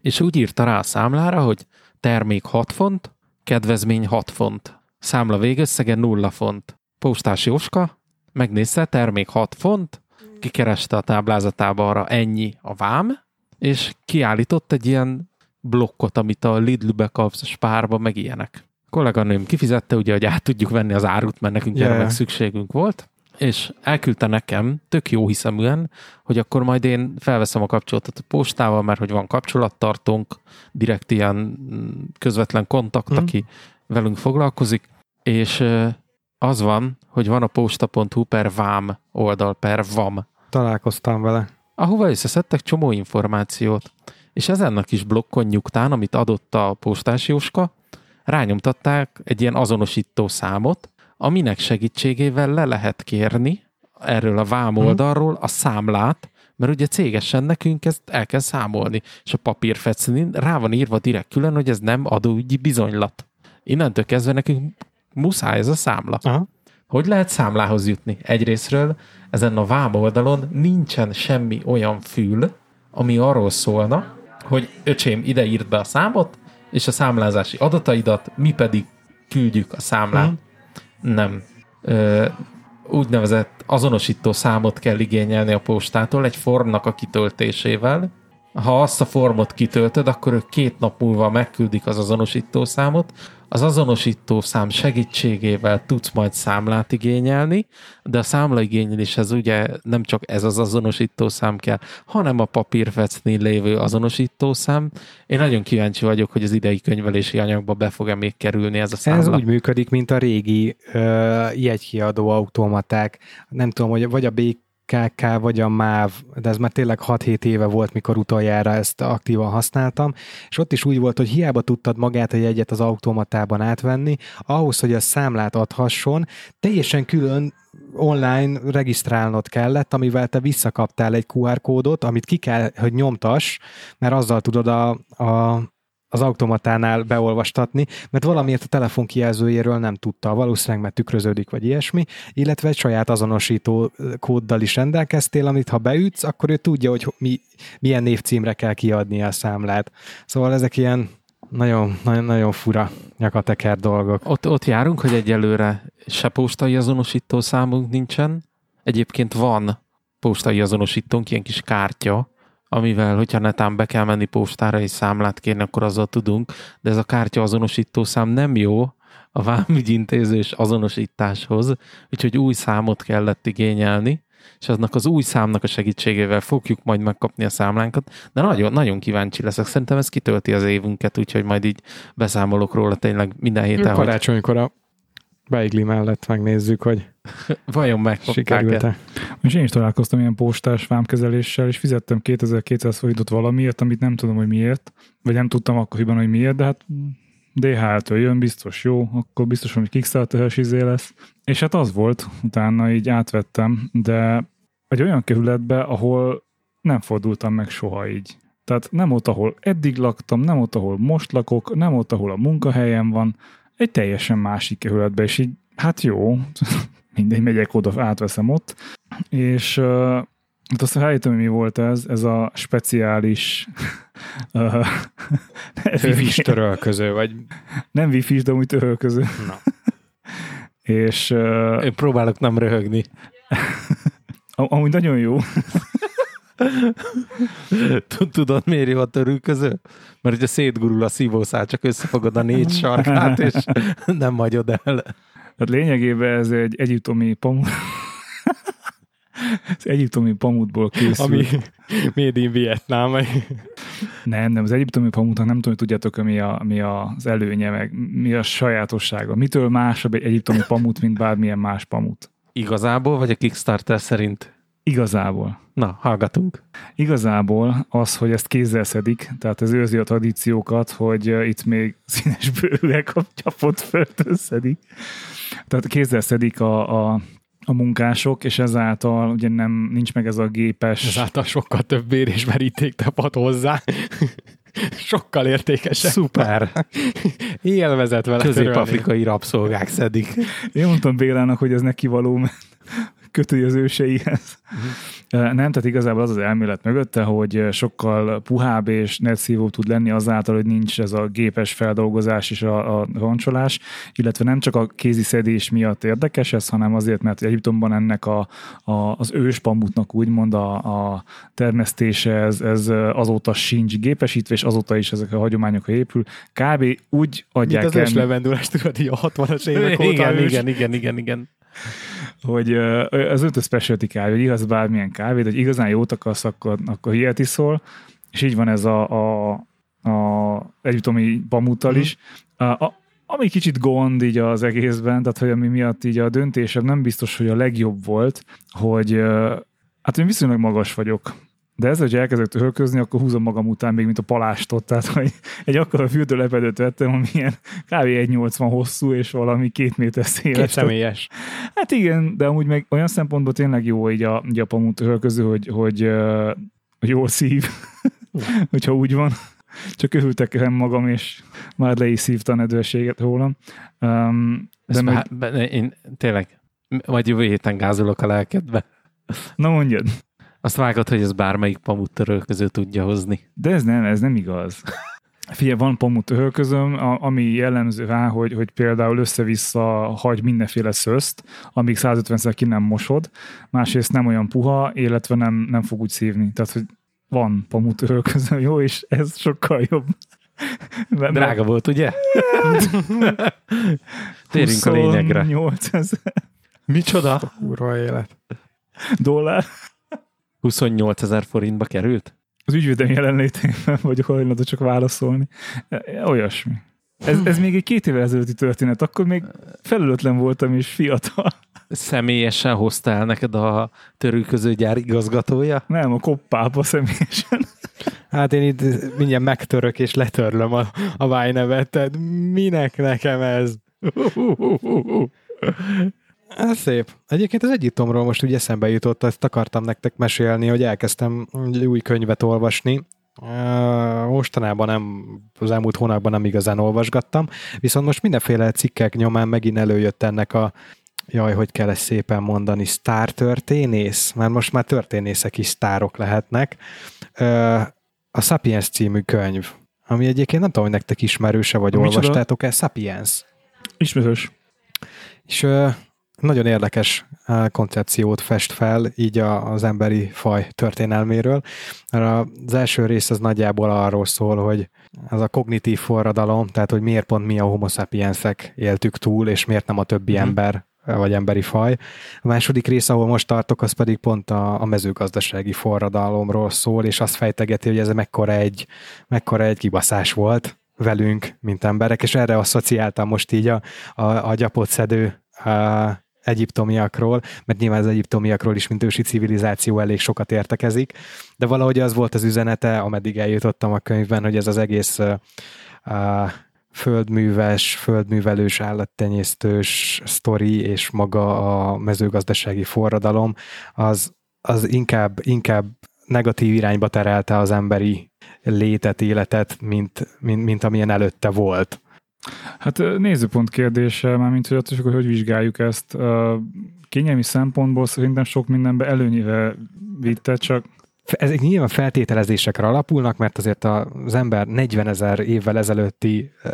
És úgy írta rá a számlára, hogy termék 6 font, kedvezmény 6 font. Számla végösszege 0 font. Postás Jóska megnézte, termék 6 font, kikereste a táblázatába arra ennyi a vám, és kiállított egy ilyen blokkot, amit a Lidl-be kapsz spárba, meg ilyenek. A kolléganőm kifizette, ugye, hogy át tudjuk venni az árut, mert nekünk yeah. erre meg szükségünk volt, és elküldte nekem, tök jó hiszeműen, hogy akkor majd én felveszem a kapcsolatot a postával, mert hogy van kapcsolattartónk, direkt ilyen közvetlen kontakt, mm. aki velünk foglalkozik, és az van, hogy van a posta.hu per vám oldal, per vam. Találkoztam vele. Ahova összeszedtek csomó információt és ezen a kis blokkon nyugtán, amit adott a postás Jóska, rányomtatták egy ilyen azonosító számot, aminek segítségével le lehet kérni erről a vám mhm. oldalról a számlát, mert ugye cégesen nekünk ezt el kell számolni, és a papírfecnin rá van írva direkt külön, hogy ez nem adóügyi bizonylat. Innentől kezdve nekünk muszáj ez a számla. Aha. Hogy lehet számlához jutni? Egyrésztről ezen a vám oldalon nincsen semmi olyan fül, ami arról szólna, hogy öcsém, ide írt be a számot, és a számlázási adataidat, mi pedig küldjük a számlát. Mm. Nem. Ö, úgynevezett azonosító számot kell igényelni a postától egy formnak a kitöltésével. Ha azt a formot kitöltöd, akkor ők két nap múlva megküldik az azonosító számot, az azonosító szám segítségével tudsz majd számlát igényelni, de a számlaigényeléshez ugye nem csak ez az azonosító szám kell, hanem a papírfecnél lévő azonosító szám. Én nagyon kíváncsi vagyok, hogy az idei könyvelési anyagba be fog-e még kerülni ez a számla. Ez úgy működik, mint a régi ö, jegykiadó automaták. Nem tudom, hogy vagy a BK KK vagy a MÁV, de ez már tényleg 6-7 éve volt, mikor utoljára ezt aktívan használtam, és ott is úgy volt, hogy hiába tudtad magát a jegyet az automatában átvenni, ahhoz, hogy a számlát adhasson, teljesen külön online regisztrálnod kellett, amivel te visszakaptál egy QR kódot, amit ki kell, hogy nyomtass, mert azzal tudod a, a az automatánál beolvastatni, mert valamiért a telefon kijelzőjéről nem tudta, valószínűleg mert tükröződik, vagy ilyesmi, illetve egy saját azonosító kóddal is rendelkeztél, amit ha beütsz, akkor ő tudja, hogy mi, milyen névcímre kell kiadni a számlát. Szóval ezek ilyen nagyon, nagyon, nagyon fura nyakateker dolgok. Ott, ott járunk, hogy egyelőre se postai azonosító számunk nincsen. Egyébként van postai azonosítónk, ilyen kis kártya, amivel, hogyha netán be kell menni postára és számlát kérni, akkor azzal tudunk, de ez a kártya azonosító szám nem jó a vámügyintézős azonosításhoz, úgyhogy új számot kellett igényelni, és aznak az új számnak a segítségével fogjuk majd megkapni a számlánkat, de nagyon, nagyon kíváncsi leszek. Szerintem ez kitölti az évünket, úgyhogy majd így beszámolok róla tényleg minden héten. Karácsonykor a beigli mellett megnézzük, hogy (laughs) vajon meg sikerült-e. És én is találkoztam ilyen postás vámkezeléssel, és fizettem 2200 forintot valamiért, amit nem tudom, hogy miért, vagy nem tudtam akkoriban, hogy miért, de hát DHL-től jön, biztos jó, akkor biztos, hogy Kickstarter-es izé lesz. És hát az volt, utána így átvettem, de egy olyan kerületbe, ahol nem fordultam meg soha így. Tehát nem ott, ahol eddig laktam, nem ott, ahol most lakok, nem ott, ahol a munkahelyem van, egy teljesen másik kerületbe, és így, hát jó, (laughs) mindegy, megyek oda, átveszem ott, és uh, hát azt rájöttem, hogy mi volt ez, ez a speciális (laughs) uh, wifi törölköző, vagy... Nem wifi de úgy törölköző. Na. (laughs) és... Uh, Én próbálok nem röhögni. amúgy nagyon jó. Tudod, miért jó a törülköző? Mert ugye szétgurul a szívószál, csak összefogod a négy sarkát, és (laughs) nem magyod el. Hát lényegében ez egy egyiptomi pamut. (laughs) az egyiptomi pamutból készül. Ami made in Vietnam. nem, nem, az egyiptomi pamutnak nem tudom, hogy tudjátok, mi, a, mi az előnye, meg mi a sajátossága. Mitől másabb egy egyiptomi pamut, mint bármilyen más pamut? Igazából, vagy a Kickstarter szerint? Igazából. Na, hallgatunk. Igazából az, hogy ezt kézzel szedik, tehát ez őrzi a tradíciókat, hogy itt még színes bőrűek a csapott földön szedik. Tehát kézzel szedik a, a, a munkások, és ezáltal ugye nem, nincs meg ez a gépes... Ezáltal sokkal több bér és meríték tapad hozzá. sokkal értékesebb. Szuper. Élvezet vele Közép-afrikai rabszolgák szedik. Én mondtam Bélának, hogy ez neki való, mert kötői az őseihez. Uh-huh. Nem, tehát igazából az az elmélet mögötte, hogy sokkal puhább és netszívó tud lenni azáltal, hogy nincs ez a gépes feldolgozás és a, a roncsolás, illetve nem csak a kézi szedés miatt érdekes ez, hanem azért, mert Egyiptomban ennek a, a, az őspamutnak úgymond a, a termesztése, ez, ez azóta sincs gépesítve, és azóta is ezek a hagyományok épül. Kb. úgy adják Mint az el... őslevendulás, tudod, a 60-as évek (laughs) óta igen, igen, igen, igen, igen hogy az ötös specialty kávé, hogy igaz bármilyen kávé, de hogy igazán jót akarsz, akkor, akkor ilyet iszol, és így van ez a, a, a együttomi pamuttal is. A, a, ami kicsit gond így az egészben, tehát hogy ami miatt így a döntésem nem biztos, hogy a legjobb volt, hogy hát én viszonylag magas vagyok, de ez, hogy elkezdek törközni, akkor húzom magam után még, mint a palástot, tehát hogy egy akkora fürdőlepedőt vettem, ami ilyen kb. 1,80 hosszú, és valami két méter széles. Két személyes. Hát igen, de amúgy meg olyan szempontból tényleg jó így a, így a pamut törköző, hogy, hogy, hogy jól szív, (laughs) hogyha úgy van. Csak örültek magam, és már le is szívta a nedvességet rólam. Um, de meg... Bár, én tényleg, majd jövő héten gázolok a lelkedbe. Na mondjad. Azt vágod, hogy ez bármelyik pamuttörő közül tudja hozni. De ez nem, ez nem igaz. Figyelj, van pamut örközöm, ami jellemző rá, hogy, hogy például össze-vissza hagy mindenféle szözt, amíg 150-szer ki nem mosod, másrészt nem olyan puha, illetve nem, nem fog úgy szívni. Tehát, hogy van pamut örközöm, jó, és ez sokkal jobb. Mert- Drága volt, ugye? (laughs) Térjünk a lényegre. 28 ezer Micsoda? Kurva élet. dollár. 28 ezer forintba került? Az ügyvédem jelenlétében vagyok hajlandó csak válaszolni. E- e- Olyasmi. Ez, ez még egy két évvel ezelőtti történet, akkor még felelőtlen voltam és fiatal. Személyesen hozta el neked a törülközőgyár igazgatója? Nem, a koppába személyesen. Hát én itt mindjárt megtörök és letörlöm a, a vájnevet, tehát minek nekem ez? Ez szép. Egyébként az Egyiptomról most úgy eszembe jutott, ezt akartam nektek mesélni, hogy elkezdtem új könyvet olvasni. Mostanában nem, az elmúlt hónapban nem igazán olvasgattam, viszont most mindenféle cikkek nyomán megint előjött ennek a jaj, hogy kell ezt szépen mondani, sztár történész, mert most már történészek is sztárok lehetnek. A Sapiens című könyv, ami egyébként nem tudom, hogy nektek ismerőse, vagy Micsoda? olvastátok-e, Sapiens. Ismerős. És nagyon érdekes ö, koncepciót fest fel így az emberi faj történelméről. Az első rész az nagyjából arról szól, hogy ez a kognitív forradalom, tehát hogy miért pont mi a homo sapiensek éltük túl, és miért nem a többi Mhm. ember ö, vagy emberi faj. A második rész, ahol most tartok, az pedig pont a, a mezőgazdasági forradalomról szól, és azt fejtegeti, hogy ez mekkora egy, mekkora egy kibaszás volt velünk, mint emberek, és erre asszociáltam most így a, a, a gyapot szedő a egyiptomiakról, mert nyilván az egyiptomiakról is, mint ősi civilizáció elég sokat értekezik, de valahogy az volt az üzenete, ameddig eljutottam a könyvben, hogy ez az egész uh, földműves, földművelős, állattenyésztős sztori és maga a mezőgazdasági forradalom, az, az inkább, inkább negatív irányba terelte az emberi létet, életet, mint, mint, mint amilyen előtte volt. Hát nézőpont kérdése, mármint hogy attól, hogy hogy vizsgáljuk ezt. Kényelmi szempontból szerintem sok mindenbe előnyire vitte, csak Ezek nyilván feltételezésekre alapulnak, mert azért az ember 40 ezer évvel ezelőtti ö,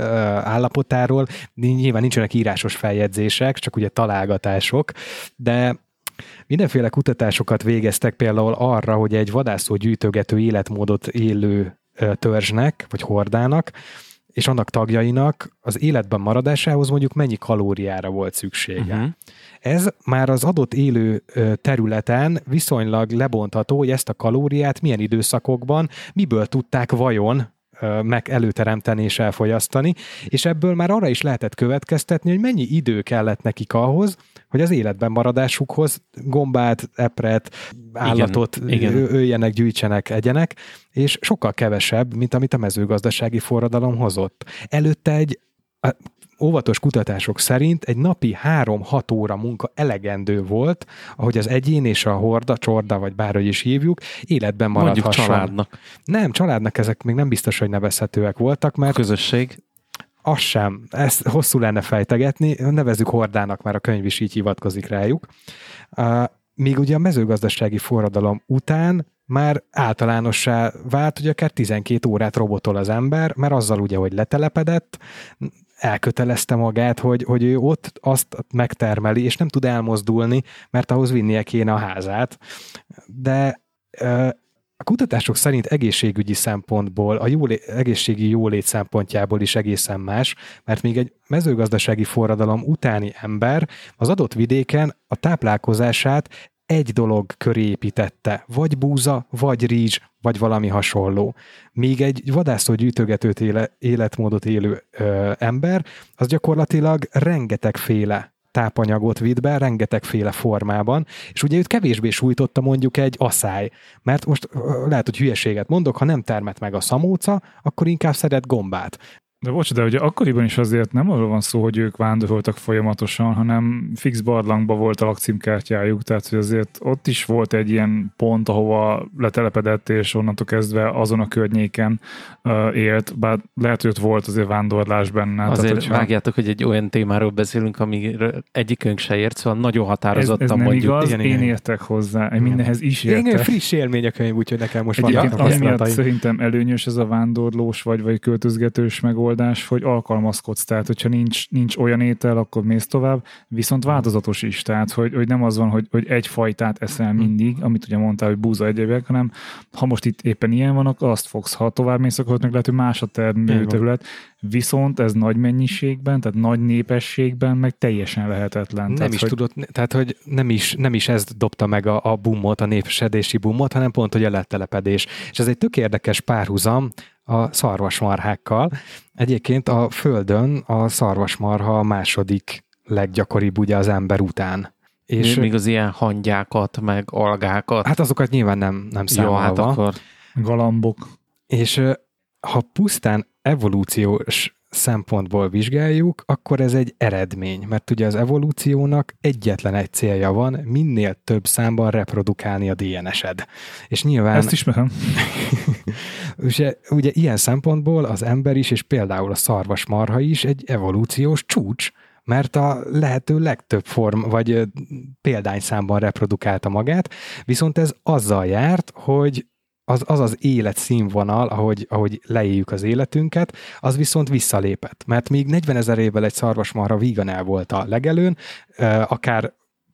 állapotáról nyilván nincsenek írásos feljegyzések, csak ugye találgatások, de mindenféle kutatásokat végeztek például arra, hogy egy vadászó gyűjtögető életmódot élő törzsnek, vagy hordának, és annak tagjainak az életben maradásához mondjuk mennyi kalóriára volt szüksége. Uh-huh. Ez már az adott élő területen viszonylag lebontható, hogy ezt a kalóriát milyen időszakokban, miből tudták vajon meg előteremteni és elfogyasztani, és ebből már arra is lehetett következtetni, hogy mennyi idő kellett nekik ahhoz, hogy az életben maradásukhoz gombát, epret, állatot igen. ö- öljenek, gyűjtsenek, egyenek, és sokkal kevesebb, mint amit a mezőgazdasági forradalom hozott. Előtte egy óvatos kutatások szerint egy napi 3-6 óra munka elegendő volt, ahogy az egyén és a horda, csorda, vagy bárhogy is hívjuk, életben Mondjuk maradhasson. családnak. Nem, családnak ezek még nem biztos, hogy nevezhetőek voltak, A mert közösség. az sem. Ezt hosszú lenne fejtegetni, nevezzük hordának, mert a könyv is így hivatkozik rájuk. Míg ugye a mezőgazdasági forradalom után már általánossá vált, hogy akár 12 órát robotol az ember, mert azzal ugye, hogy letelepedett, elkötelezte magát, hogy, hogy ő ott azt megtermeli, és nem tud elmozdulni, mert ahhoz vinnie kéne a házát. De a kutatások szerint egészségügyi szempontból, a jólé, egészségi jólét szempontjából is egészen más, mert még egy mezőgazdasági forradalom utáni ember az adott vidéken a táplálkozását egy dolog köré építette, vagy búza, vagy rizs, vagy valami hasonló. Míg egy vadászó gyűjtögetőt éle, életmódot élő ö, ember, az gyakorlatilag rengetegféle tápanyagot vitt be, rengetegféle formában, és ugye őt kevésbé sújtotta mondjuk egy aszály, mert most lehet, hogy hülyeséget mondok, ha nem termet meg a szamóca, akkor inkább szeret gombát. De bocs, de ugye akkoriban is azért nem arról van szó, hogy ők vándoroltak folyamatosan, hanem fix barlangba volt a lakcímkártyájuk, tehát hogy azért ott is volt egy ilyen pont, ahova letelepedett, és onnantól kezdve azon a környéken uh, élt, bár lehet, hogy ott volt azért vándorlás benne. Azért tehát, hogyha... vágjátok, hogy egy olyan témáról beszélünk, amiről egyikünk se ért, szóval nagyon ez, határozottan ez nem mondjuk. igaz, Igen, én igen. értek hozzá, én mindenhez is Igen, értek. friss élmény a könyv, úgyhogy nekem most Egyébként vannak az miatt tapasztalataim. szerintem előnyös ez a vándorlós vagy, vagy költözgetős megoldás, megoldás, hogy alkalmazkodsz, tehát hogyha nincs, nincs olyan étel, akkor mész tovább, viszont változatos is, tehát hogy, hogy nem az van, hogy, hogy egy fajtát eszel mindig, amit ugye mondtál, hogy búza egyébek, hanem ha most itt éppen ilyen van, akkor azt fogsz, ha tovább mész, akkor meg lehet, hogy más a termőterület, viszont ez nagy mennyiségben, tehát nagy népességben meg teljesen lehetetlen. Nem tehát, is hogy, tudott, tehát hogy nem is, nem is ez dobta meg a, a boomot, a népesedési boomot, hanem pont, hogy a letelepedés. És ez egy tök érdekes párhuzam a szarvasmarhákkal. Egyébként a Földön a szarvasmarha a második leggyakoribb ugye az ember után. És még az ilyen hangyákat, meg algákat. hát azokat nyilván nem, nem Jó, számolva. hát akkor galambok. És ha pusztán evolúciós szempontból vizsgáljuk, akkor ez egy eredmény, mert ugye az evolúciónak egyetlen egy célja van, minél több számban reprodukálni a DNS-ed. És nyilván Ezt ismerem. (laughs) ugye, ugye ilyen szempontból az ember is, és például a szarvasmarha is egy evolúciós csúcs, mert a lehető legtöbb form, vagy példányszámban reprodukálta magát, viszont ez azzal járt, hogy az az, az életszínvonal, ahogy, ahogy leéljük az életünket, az viszont visszalépett. Mert még 40 ezer évvel egy szarvasmarha vígan el volt a legelőn, akár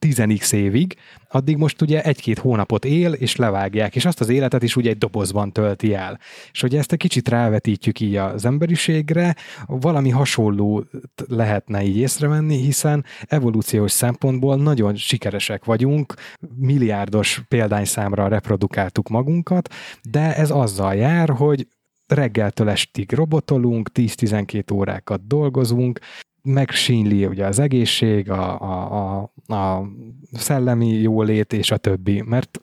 10x évig, addig most ugye egy-két hónapot él, és levágják, és azt az életet is ugye egy dobozban tölti el. És hogy ezt egy kicsit rávetítjük így az emberiségre, valami hasonló lehetne így észrevenni, hiszen evolúciós szempontból nagyon sikeresek vagyunk, milliárdos példányszámra reprodukáltuk magunkat, de ez azzal jár, hogy reggeltől estig robotolunk, 10-12 órákat dolgozunk, megsínli ugye az egészség, a, a, a, a szellemi jólét és a többi, mert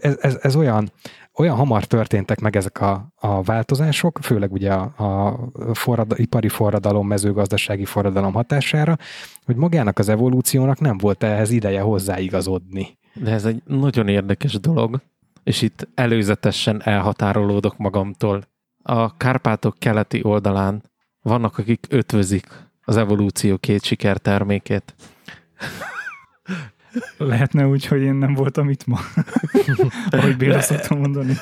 ez, ez, ez olyan, olyan hamar történtek meg ezek a, a változások, főleg ugye a, a forrad, ipari forradalom, mezőgazdasági forradalom hatására, hogy magának az evolúciónak nem volt ehhez ideje hozzáigazodni. De ez egy nagyon érdekes dolog, és itt előzetesen elhatárolódok magamtól. A Kárpátok keleti oldalán vannak, akik ötvözik az evolúció két sikertermékét. Lehetne úgy, hogy én nem voltam itt ma. (laughs) Ahogy Béla szoktam mondani.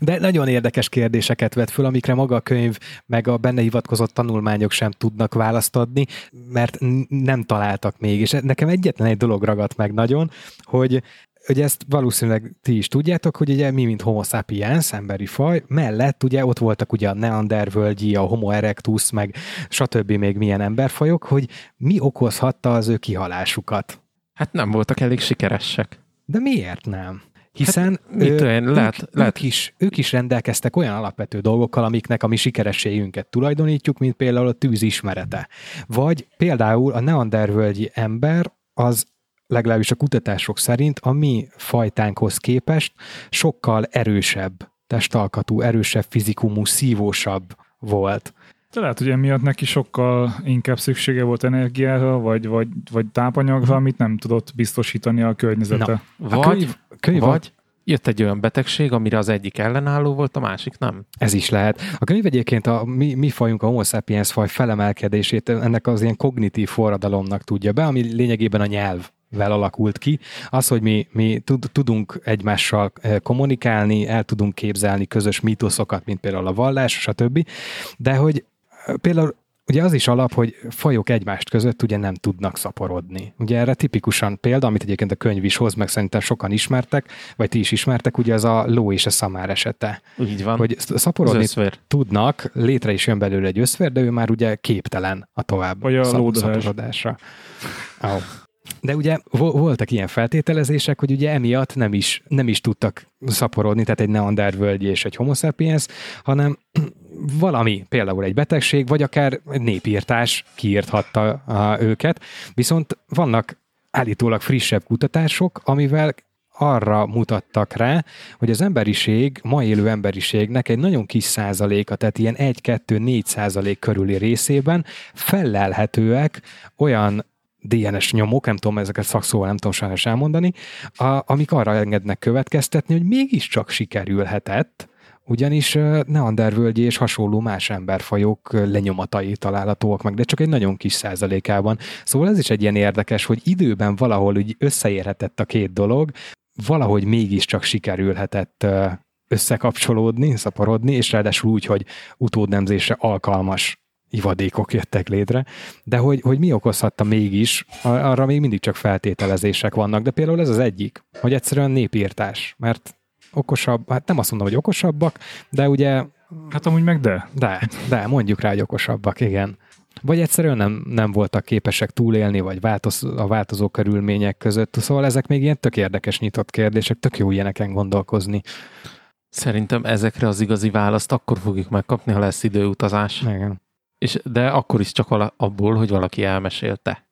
De nagyon érdekes kérdéseket vet föl, amikre maga a könyv, meg a benne hivatkozott tanulmányok sem tudnak választ adni, mert n- nem találtak még. És nekem egyetlen egy dolog ragadt meg nagyon, hogy Ugye ezt valószínűleg ti is tudjátok, hogy ugye mi, mint homo sapiens, emberi faj, mellett ugye ott voltak ugye a neandervölgyi, a homo erectus, meg stb. még milyen emberfajok, hogy mi okozhatta az ő kihalásukat. Hát nem voltak elég sikeresek. De miért nem? Hiszen Hát, mit tudom én, lehet- ők, lehet- Ők, is, ők is rendelkeztek olyan alapvető dolgokkal, amiknek a mi sikerességünket tulajdonítjuk, mint például a tűz ismerete. Vagy például a neandervölgyi ember az legalábbis a kutatások szerint a mi fajtánkhoz képest sokkal erősebb testalkatú, erősebb fizikumú, szívósabb volt. De lehet, hogy emiatt neki sokkal inkább szüksége volt energiára, vagy, vagy, vagy tápanyagra, amit nem tudott biztosítani a környezete. Na. Vagy, A könyv, könyv vagy jött egy olyan betegség, amire az egyik ellenálló volt, a másik nem. Ez is lehet. A könyv egyébként a mi, mi fajunk, a Homo sapiens faj felemelkedését ennek az ilyen kognitív forradalomnak tudja be, ami lényegében a nyelv vel alakult ki. Az, hogy mi, mi tud, tudunk egymással eh, kommunikálni, el tudunk képzelni közös mítoszokat, mint például a vallás, stb. De hogy eh, például Ugye az is alap, hogy fajok egymást között ugye nem tudnak szaporodni. Ugye erre tipikusan példa, amit egyébként a könyv is hoz, meg szerintem sokan ismertek, vagy ti is ismertek, ugye az a ló és a szamár esete. Így van. Hogy szaporodni tudnak, létre is jön belőle egy összfér, de ő már ugye képtelen a tovább Vagy a szap- szaporodásra. Oh. De ugye vo- voltak ilyen feltételezések, hogy ugye emiatt nem is, nem is tudtak szaporodni, tehát egy neandervölgyi és egy homo sapiens, hanem (clears throat) valami, például egy betegség, vagy akár népírtás kiírthatta őket. Viszont vannak állítólag frissebb kutatások, amivel arra mutattak rá, hogy az emberiség, ma élő emberiségnek egy nagyon kis százaléka, tehát ilyen 1-2-4 százalék körüli részében fellelhetőek olyan DNS nyomok, nem tudom, ezeket szakszóval nem tudom sajnos elmondani, a, amik arra engednek következtetni, hogy mégiscsak sikerülhetett, ugyanis neandervölgyi és hasonló más emberfajok lenyomatai találhatóak meg, de csak egy nagyon kis százalékában. Szóval ez is egy ilyen érdekes, hogy időben valahol úgy összeérhetett a két dolog, valahogy mégiscsak sikerülhetett összekapcsolódni, szaporodni, és ráadásul úgy, hogy utódnemzésre alkalmas ivadékok jöttek létre, de hogy, hogy mi okozhatta mégis, arra még mindig csak feltételezések vannak, de például ez az egyik, hogy egyszerűen népírtás, mert okosabb, hát nem azt mondom, hogy okosabbak, de ugye... Hát amúgy meg de. De, de mondjuk rá, hogy okosabbak, igen. Vagy egyszerűen nem, nem voltak képesek túlélni, vagy változ, a változó körülmények között. Szóval ezek még ilyen tök érdekes nyitott kérdések, tök jó ilyeneken gondolkozni. Szerintem ezekre az igazi választ akkor fogjuk megkapni, ha lesz időutazás. Igen. És, de akkor is csak vala, abból, hogy valaki elmesélte.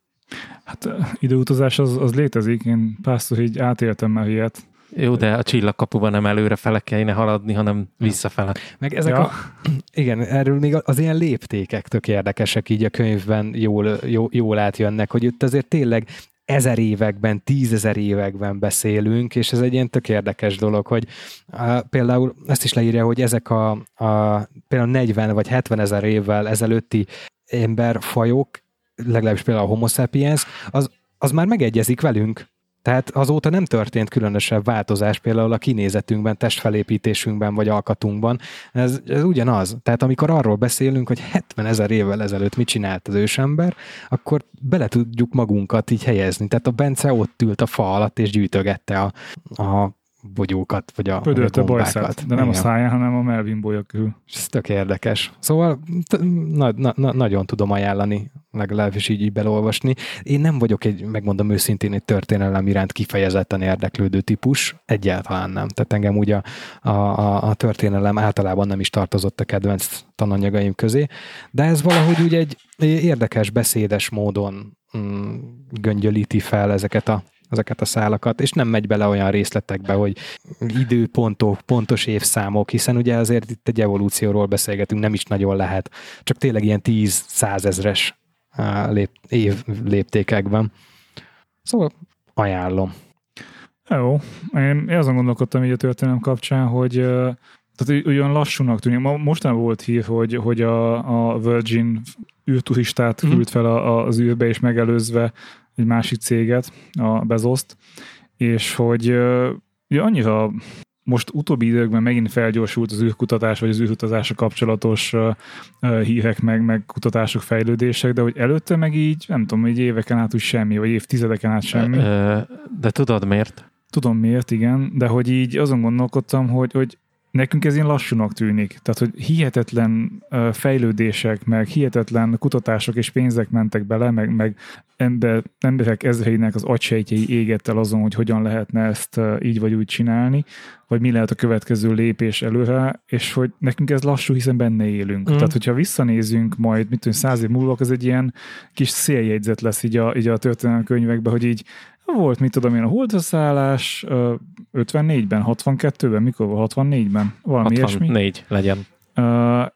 Hát időutazás az, az létezik, én párszor így átéltem már ilyet. Jó, de a csillagkapuban nem előre fele kellene haladni, hanem visszafele. Meg ezek ja. a, (clears throat) igen, erről még az ilyen léptékek tök érdekesek így a könyvben jól, jól, jól átjönnek, hogy itt azért tényleg ezer években, tízezer években beszélünk, és ez egy ilyen tök érdekes dolog, hogy uh, például ezt is leírja, hogy ezek a, a például 40 vagy 70 ezer évvel ezelőtti emberfajok, legalábbis például a homo sapiens, az, az már megegyezik velünk. Tehát azóta nem történt különösebb változás például a kinézetünkben, testfelépítésünkben vagy alkatunkban. Ez, ez ugyanaz. Tehát amikor arról beszélünk, hogy 70 ezer évvel ezelőtt mit csinált az ősember, akkor bele tudjuk magunkat így helyezni. Tehát a Bence ott ült a fa alatt és gyűjtögette a, a bogyókat, vagy a, Pödölt a, a bajszát, de nem Igen. a száján, hanem a Melvin bolya körül. Ez tök érdekes. Szóval na, na, na, nagyon tudom ajánlani, legalábbis így, így belolvasni. Én nem vagyok egy, megmondom őszintén, egy történelem iránt kifejezetten érdeklődő típus, egyáltalán nem. Tehát engem ugye a, a, a történelem általában nem is tartozott a kedvenc tananyagaim közé, de ez valahogy úgy egy érdekes, beszédes módon mm, göngyölíti fel ezeket a ezeket a szálakat, és nem megy bele olyan részletekbe, hogy időpontok, pontos évszámok, hiszen ugye azért itt egy evolúcióról beszélgetünk, nem is nagyon lehet, csak tényleg ilyen 10-100 ezres lép, év léptékekben. Szóval ajánlom. Jó, én azon gondolkodtam így a történelem kapcsán, hogy tehát olyan lassúnak tűnik. Mostanában volt hír, hogy, hogy a, a Virgin űrturistát mm. küld fel a, az űrbe, és megelőzve egy másik céget, a Bezoszt, és hogy ja, annyira most utóbbi időkben megint felgyorsult az űrkutatás, vagy az űrutazásra kapcsolatos hírek, meg, meg kutatások, fejlődések, de hogy előtte meg így, nem tudom, egy éveken át úgy semmi, vagy évtizedeken át semmi. De tudod miért? Tudom miért, igen, de hogy így azon gondolkodtam, hogy, hogy nekünk ez ilyen lassúnak tűnik. Tehát, hogy hihetetlen fejlődések, meg hihetetlen kutatások és pénzek mentek bele, meg, meg ember, emberek ezreinek az agysejtjei égett el azon, hogy hogyan lehetne ezt így vagy úgy csinálni, vagy mi lehet a következő lépés előre, és hogy nekünk ez lassú, hiszen benne élünk. Mm. Tehát, hogyha visszanézünk majd, mit tudom, száz év múlva, az egy ilyen kis széljegyzet lesz így a, így a történelmi könyvekben, hogy így volt, mit tudom én, a holdhaszállás 54-ben, 62-ben, mikor volt? 64-ben? Valami 64 ilyesmi. legyen. Uh,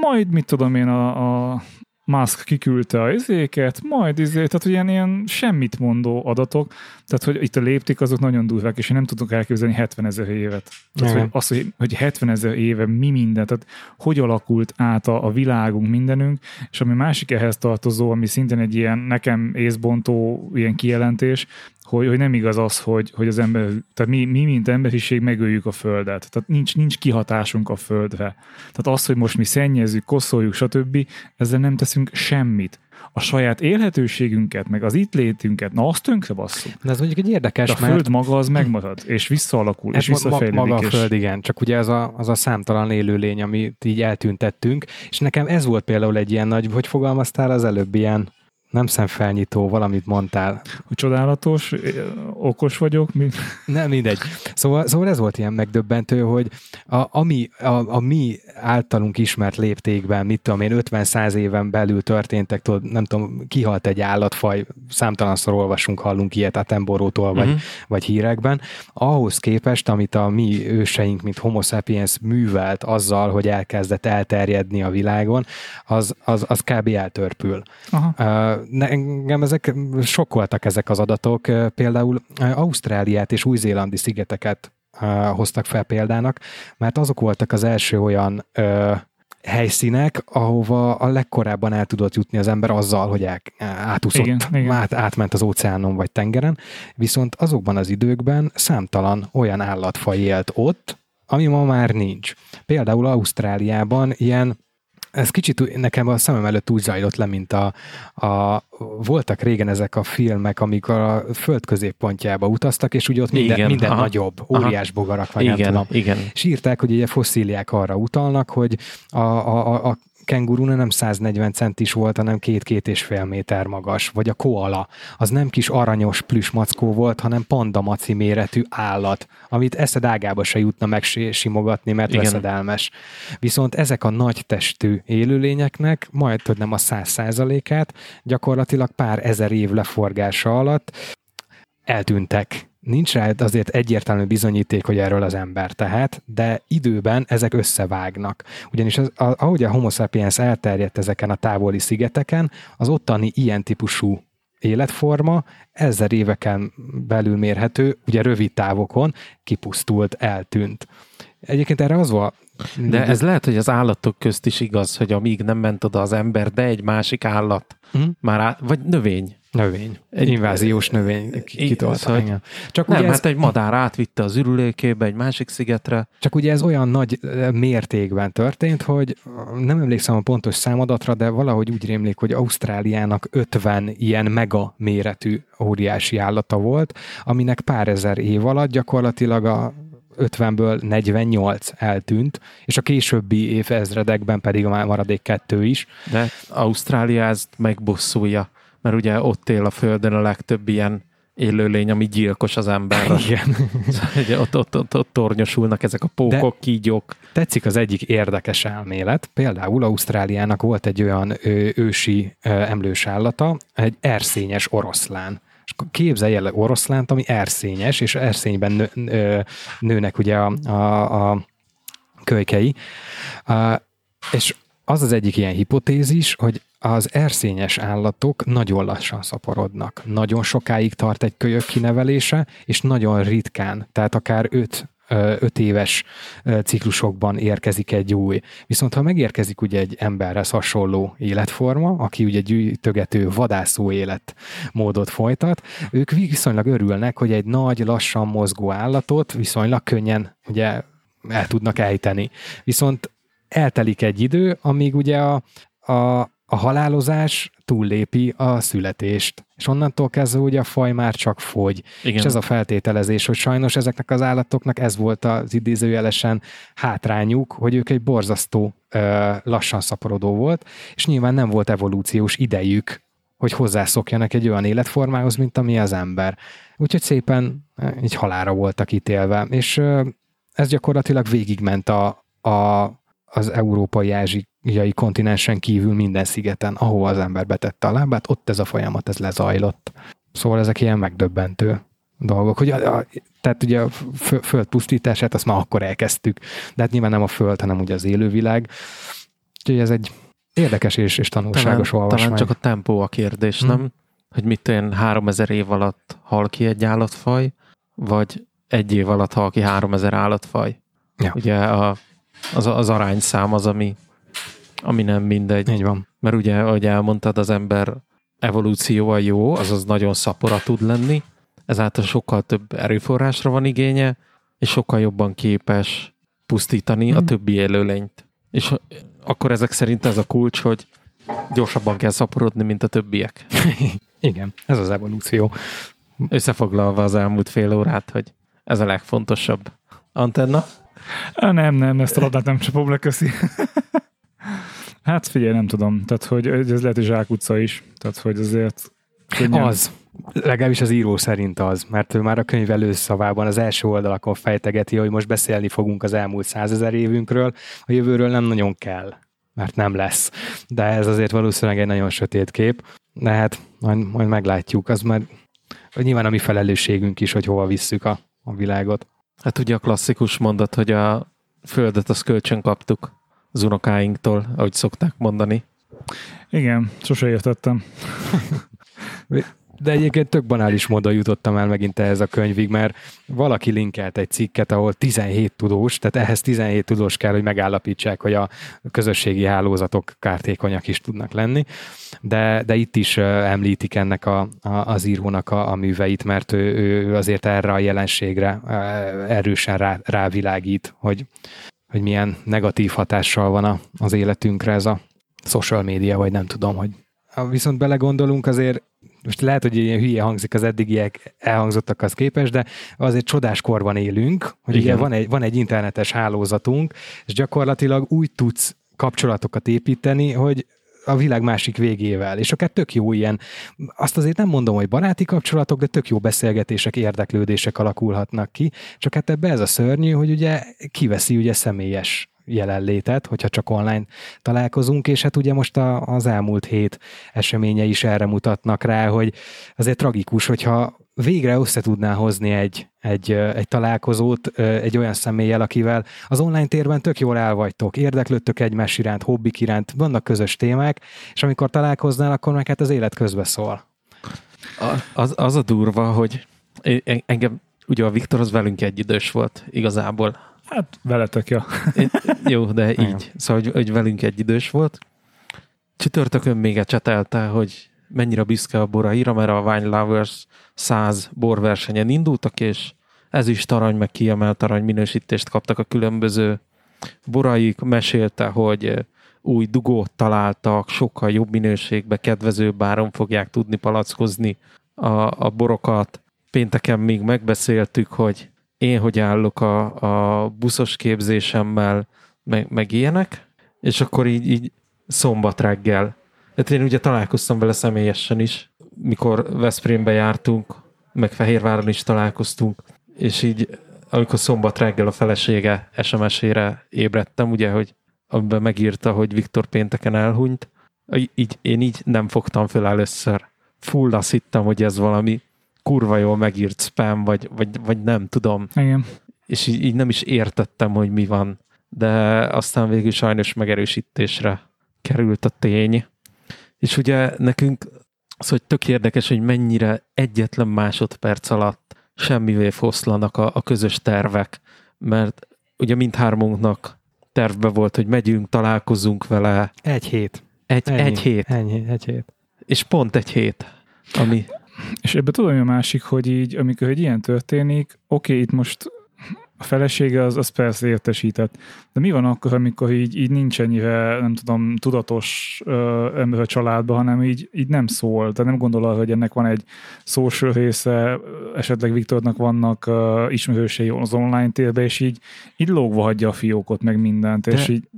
majd, mit tudom én, a, a Musk kiküldte a izéket, majd izé, tehát hogy ilyen, ilyen semmit mondó adatok, tehát hogy itt a lépték azok nagyon durvák, és én nem tudok elképzelni 70 ezer évet. Tehát, hogy az, hogy, hogy 70 ezer éve mi minden, tehát hogy alakult át a, a világunk, mindenünk, és ami másik ehhez tartozó, ami szintén egy ilyen nekem észbontó ilyen kijelentés, hogy, hogy nem igaz az, hogy, hogy az ember, tehát mi, mi, mint emberiség megöljük a Földet. Tehát nincs, nincs kihatásunk a Földre. Tehát az, hogy most mi szennyezzük, koszoljuk, stb., ezzel nem teszünk semmit a saját élhetőségünket, meg az itt létünket, na azt tönkre basszuk. De ez mondjuk egy érdekes, De a föld mert... maga az megmarad, és visszaalakul, és visszafejlődik. Maga a föld, igen, csak ugye az a, az a számtalan élőlény, amit így eltüntettünk, és nekem ez volt például egy ilyen nagy, hogy fogalmaztál az előbb, ilyen nem szemfelnyitó, valamit mondtál. Csodálatos, okos vagyok. Mi? Nem, mindegy. Szóval, szóval ez volt ilyen megdöbbentő, hogy a, ami, a, a mi általunk ismert léptékben, mit tudom én, 50-100 éven belül történtek, tudod, nem tudom, kihalt egy állatfaj, számtalanszor olvasunk, hallunk ilyet a temborótól, vagy, uh-huh. vagy hírekben, ahhoz képest, amit a mi őseink, mint homo sapiens művelt azzal, hogy elkezdett elterjedni a világon, az, az, az kb. eltörpül. Uh, engem ezek sokkoltak ezek az adatok. Például Ausztráliát és új-zélandi szigeteket hoztak fel példának, mert azok voltak az első olyan ö, helyszínek, ahova a legkorábban el tudott jutni az ember azzal, hogy el, átúszott, igen, igen. Át, átment az óceánon vagy tengeren, viszont azokban az időkben számtalan olyan állatfaj élt ott, ami ma már nincs. Például Ausztráliában ilyen ez kicsit nekem a szemem előtt úgy zajlott le, mint a, a voltak régen ezek a filmek, amikor a föld középpontjába utaztak, és ugye ott minden, igen, minden aha, nagyobb, óriás aha, bogarak, vagy igen, nem tudom. Igen. És írták, hogy ugye fosszíliák arra utalnak, hogy a, a, a kenguru nem 140 centis volt, hanem két-két és fél méter magas, vagy a koala, az nem kis aranyos plüsmackó volt, hanem pandamaci méretű állat, amit eszed ágába se jutna megsimogatni, mert Igen. veszedelmes. Viszont ezek a nagy testű élőlényeknek, majd hogy nem a száz százalékát, gyakorlatilag pár ezer év leforgása alatt eltűntek nincs rá azért egyértelmű bizonyíték, hogy erről az ember tehet, de időben ezek összevágnak. Ugyanis az, ahogy a homo sapiens elterjedt ezeken a távoli szigeteken, az ottani ilyen típusú életforma ezer éveken belül mérhető, ugye rövid távokon kipusztult, eltűnt. Egyébként erre az volt, de ez lehet, hogy az állatok közt is igaz, hogy amíg nem ment oda az ember, de egy másik állat, hm? már á, vagy növény, Növény. Egy inváziós növény kitolt. Szóval, Csak nem, ugye ez, hát egy madár átvitte az ürülékébe egy másik szigetre. Csak ugye ez olyan nagy mértékben történt, hogy nem emlékszem a pontos számadatra, de valahogy úgy rémlik, hogy Ausztráliának 50 ilyen mega méretű óriási állata volt, aminek pár ezer év alatt gyakorlatilag a 50-ből 48 eltűnt, és a későbbi évezredekben pedig a maradék kettő is. De Ausztrália ezt megbosszulja mert ugye ott él a Földön a legtöbb ilyen élőlény, ami gyilkos az emberre. Igen. (laughs) Szóval, ott, ott, ott, ott tornyosulnak ezek a pókok, De kígyók. Tetszik az egyik érdekes elmélet. Például Ausztráliának volt egy olyan ő, ősi emlős állata, egy erszényes oroszlán. És képzelj el oroszlánt, ami erszényes, és erszényben nő, nő, nőnek ugye a, a, a kölykei. És az az egyik ilyen hipotézis, hogy az erszényes állatok nagyon lassan szaporodnak. Nagyon sokáig tart egy kölyök kinevelése, és nagyon ritkán, tehát akár öt öt éves ciklusokban érkezik egy új. Viszont ha megérkezik ugye egy emberhez hasonló életforma, aki ugye gyűjtögető, vadászó életmódot folytat, ők viszonylag örülnek, hogy egy nagy, lassan mozgó állatot viszonylag könnyen ugye el tudnak ejteni. Viszont eltelik egy idő, amíg ugye a, a, a halálozás túllépi a születést. És onnantól kezdve ugye a faj már csak fogy. Igen. És ez a feltételezés, hogy sajnos ezeknek az állatoknak ez volt az idézőjelesen hátrányuk, hogy ők egy borzasztó ö, lassan szaporodó volt, és nyilván nem volt evolúciós idejük, hogy hozzászokjanak egy olyan életformához, mint ami az ember. Úgyhogy szépen egy halára voltak ítélve. És ö, ez gyakorlatilag végigment a, a az európai ázsiai kontinensen kívül minden szigeten, ahol az ember betette a lábát, ott ez a folyamat ez lezajlott. Szóval ezek ilyen megdöbbentő dolgok. Hogy a, a, tehát ugye a föld pusztítását azt már akkor elkezdtük, de hát nyilván nem a föld, hanem ugye az élővilág. Úgyhogy ez egy érdekes és, és tanulságos talán, olvasmány. Talán csak a tempó a kérdés, hmm. nem? Hogy mit olyan 3000 év alatt hal ki egy állatfaj, vagy egy év alatt hal ki 3000 állatfaj. Ja. Ugye a az, az arányszám az, ami, ami nem mindegy. Így van. Mert ugye, ahogy elmondtad, az ember evolúcióa jó, azaz nagyon szapora tud lenni, ezáltal sokkal több erőforrásra van igénye, és sokkal jobban képes pusztítani hmm. a többi élőlényt. És akkor ezek szerint ez a kulcs, hogy gyorsabban kell szaporodni, mint a többiek. (laughs) Igen, ez az evolúció. Összefoglalva az elmúlt fél órát, hogy ez a legfontosabb. Antenna? Nem, nem, ezt a labdát nem csapom le, köszi. (laughs) hát figyelj, nem tudom. Tehát, hogy ez lehet egy zsákutca is. Tehát, hogy azért... Könnyen... Az. Legalábbis az író szerint az, mert ő már a könyv előszavában az első oldalakon fejtegeti, hogy most beszélni fogunk az elmúlt százezer évünkről, a jövőről nem nagyon kell, mert nem lesz. De ez azért valószínűleg egy nagyon sötét kép. De hát majd, majd meglátjuk, az már nyilván a mi felelősségünk is, hogy hova visszük a, a világot. Hát ugye a klasszikus mondat, hogy a földet az kölcsön kaptuk az unokáinktól, ahogy szokták mondani. Igen, sose értettem. De egyébként tök banális módon jutottam el megint ehhez a könyvig, mert valaki linkelt egy cikket, ahol 17 tudós, tehát ehhez 17 tudós kell, hogy megállapítsák, hogy a közösségi hálózatok kártékonyak is tudnak lenni, de, de itt is említik ennek a, a, az írónak a, a műveit, mert ő, ő azért erre a jelenségre erősen rá, rávilágít, hogy, hogy milyen negatív hatással van a, az életünkre ez a social média, vagy nem tudom, hogy viszont belegondolunk, azért most lehet, hogy ilyen hülye hangzik az eddigiek elhangzottakhoz képest, de azért csodás korban élünk, hogy Igen. ugye van egy, van egy internetes hálózatunk, és gyakorlatilag úgy tudsz kapcsolatokat építeni, hogy a világ másik végével, és akár tök jó ilyen, azt azért nem mondom, hogy baráti kapcsolatok, de tök jó beszélgetések, érdeklődések alakulhatnak ki, csak hát ebbe ez a szörnyű, hogy ugye kiveszi ugye személyes jelenlétet, hogyha csak online találkozunk, és hát ugye most a, az elmúlt hét eseménye is erre mutatnak rá, hogy azért tragikus, hogyha végre össze tudná hozni egy, egy, egy találkozót egy olyan személlyel, akivel az online térben tök jól el vagytok, érdeklődtök egymás iránt, hobbik iránt, vannak közös témák, és amikor találkoznál, akkor meg hát az élet közbe szól. Az, az a durva, hogy engem, ugye a Viktor az velünk egy idős volt igazából, Hát veletek, ja. Jó, de (laughs) így. Szóval, hogy, hogy velünk egy idős volt. Csütörtökön még csetelte, hogy mennyire büszke a boraira, mert a Wine Lovers 100 borversenyen indultak, és ez is tarany, meg kiemelt arany minősítést kaptak a különböző boraik. Mesélte, hogy új dugót találtak, sokkal jobb minőségbe, kedvezőbb áron fogják tudni palackozni a, a borokat. Pénteken még megbeszéltük, hogy én hogy állok a, a buszos képzésemmel, meg, meg ilyenek, és akkor így, így szombat reggel. Hát én ugye találkoztam vele személyesen is, mikor Veszprémbe jártunk, meg Fehérváron is találkoztunk, és így amikor szombat reggel a felesége SMS-ére ébredtem, ugye, hogy amiben megírta, hogy Viktor pénteken elhunyt, így, én így nem fogtam föl először. Full azt hittem, hogy ez valami kurva jól megírt spam, vagy, vagy, vagy nem tudom. Igen. És így, így nem is értettem, hogy mi van. De aztán végül sajnos megerősítésre került a tény. És ugye nekünk az, hogy tök érdekes, hogy mennyire egyetlen másodperc alatt semmivé foszlanak a, a közös tervek, mert ugye mindhármunknak tervbe volt, hogy megyünk, találkozunk vele. Egy hét. Egy, Ennyi. egy hét. Ennyi, egy hét. És pont egy hét, ami és ebben tudom, hogy a másik, hogy így, amikor egy ilyen történik, oké, okay, itt most a felesége az, az persze értesített. De mi van akkor, amikor így, így nincs ennyire, nem tudom, tudatos ö, ember a családban, hanem így, így nem szól. Tehát nem gondol arra, hogy ennek van egy social része, esetleg Viktornak vannak ö, ismerősei az online térben, és így, így lógva hagyja a fiókot, meg mindent. De, és így...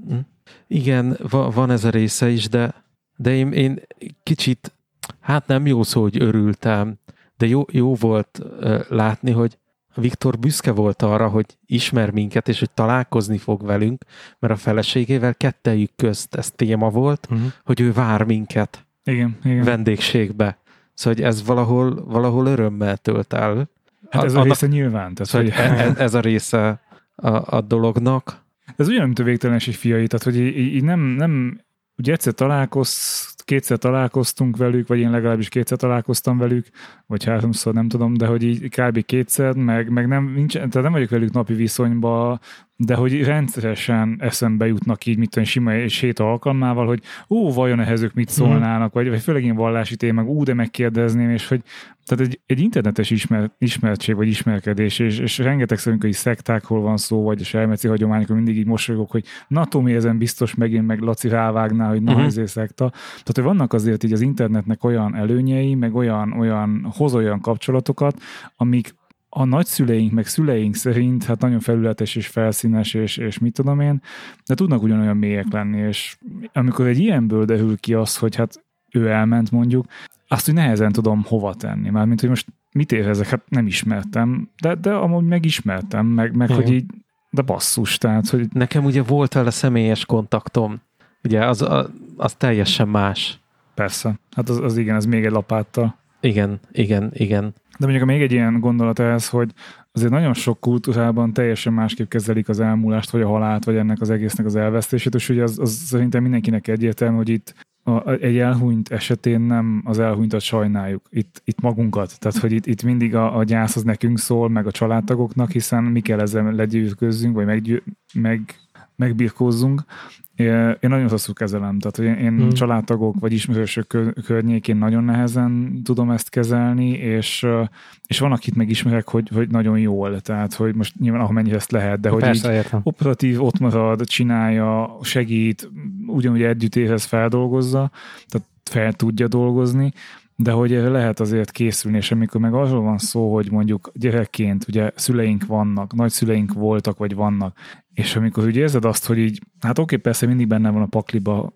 Igen, va, van ez a része is, de, de én, én kicsit hát nem jó szó, hogy örültem, de jó, jó volt uh, látni, hogy Viktor büszke volt arra, hogy ismer minket, és hogy találkozni fog velünk, mert a feleségével kettejük közt ez téma volt, uh-huh. hogy ő vár minket igen, igen. vendégségbe. Szóval hogy ez valahol, valahol örömmel tölt el. Hát ez a, a része nyilván. Tehát, szóval, hogy ez, ez a része a, a dolognak. Ez ugyanúgy, mint a végtelenség fiai, tehát hogy így, így nem, nem ugye egyszer találkoz, kétszer találkoztunk velük, vagy én legalábbis kétszer találkoztam velük, vagy háromszor, nem tudom, de hogy így kb. kétszer, meg, meg nem, nincs, tehát nem vagyok velük napi viszonyban, de hogy rendszeresen eszembe jutnak így, mit tudom, sima és hét alkalmával, hogy ó, vajon ehhez ők mit mhm. szólnának, vagy, vagy főleg én vallási témák, ú, de megkérdezném, és hogy tehát egy, egy internetes ismer, ismertség vagy ismerkedés, és, és rengeteg szerint, hogy szektákról van szó, vagy a selmeci hagyományokról mindig így mosolygok, hogy na, Tomi, ezen biztos megint meg Laci rávágná, hogy na, uh-huh. ezért szekta. Tehát, hogy vannak azért így az internetnek olyan előnyei, meg olyan, olyan, hoz olyan kapcsolatokat, amik a nagyszüleink, meg szüleink szerint hát nagyon felületes és felszínes, és, és mit tudom én, de tudnak ugyanolyan mélyek lenni, és amikor egy ilyenből derül ki az, hogy hát ő elment mondjuk, azt hogy nehezen tudom hova tenni, mert mint hogy most mit ér ezek, hát nem ismertem, de, de amúgy megismertem, meg, meg hogy így, de basszus, tehát, hogy... Nekem ugye volt vele személyes kontaktom, ugye az, az, az teljesen más. Persze, hát az, az igen, ez még egy lapáttal. Igen, igen, igen. De mondjuk még egy ilyen gondolat ehhez, hogy azért nagyon sok kultúrában teljesen másképp kezelik az elmúlást, vagy a halált, vagy ennek az egésznek az elvesztését, és ugye az, az szerintem mindenkinek egyértelmű, hogy itt a, egy elhunyt esetén nem az elhunytat sajnáljuk, itt, itt magunkat. Tehát, hogy itt, itt mindig a, a gyász az nekünk szól, meg a családtagoknak, hiszen mi kell ezzel legyőzközzünk, vagy meggyő, meg, megbirkózzunk. Én nagyon rosszul kezelem, tehát hogy én hmm. családtagok vagy ismerősök környékén nagyon nehezen tudom ezt kezelni, és, és van, akit megismerek, hogy, hogy nagyon jól, tehát hogy most nyilván amennyire ezt lehet, de hogy Persze, így értem. operatív ott marad, csinálja, segít, ugyanúgy együtt érez feldolgozza, tehát fel tudja dolgozni, de hogy lehet azért készülni, és amikor meg arról van szó, hogy mondjuk gyerekként ugye szüleink vannak, nagyszüleink voltak, vagy vannak, és amikor úgy érzed azt, hogy így, hát oké, persze mindig benne van a pakliba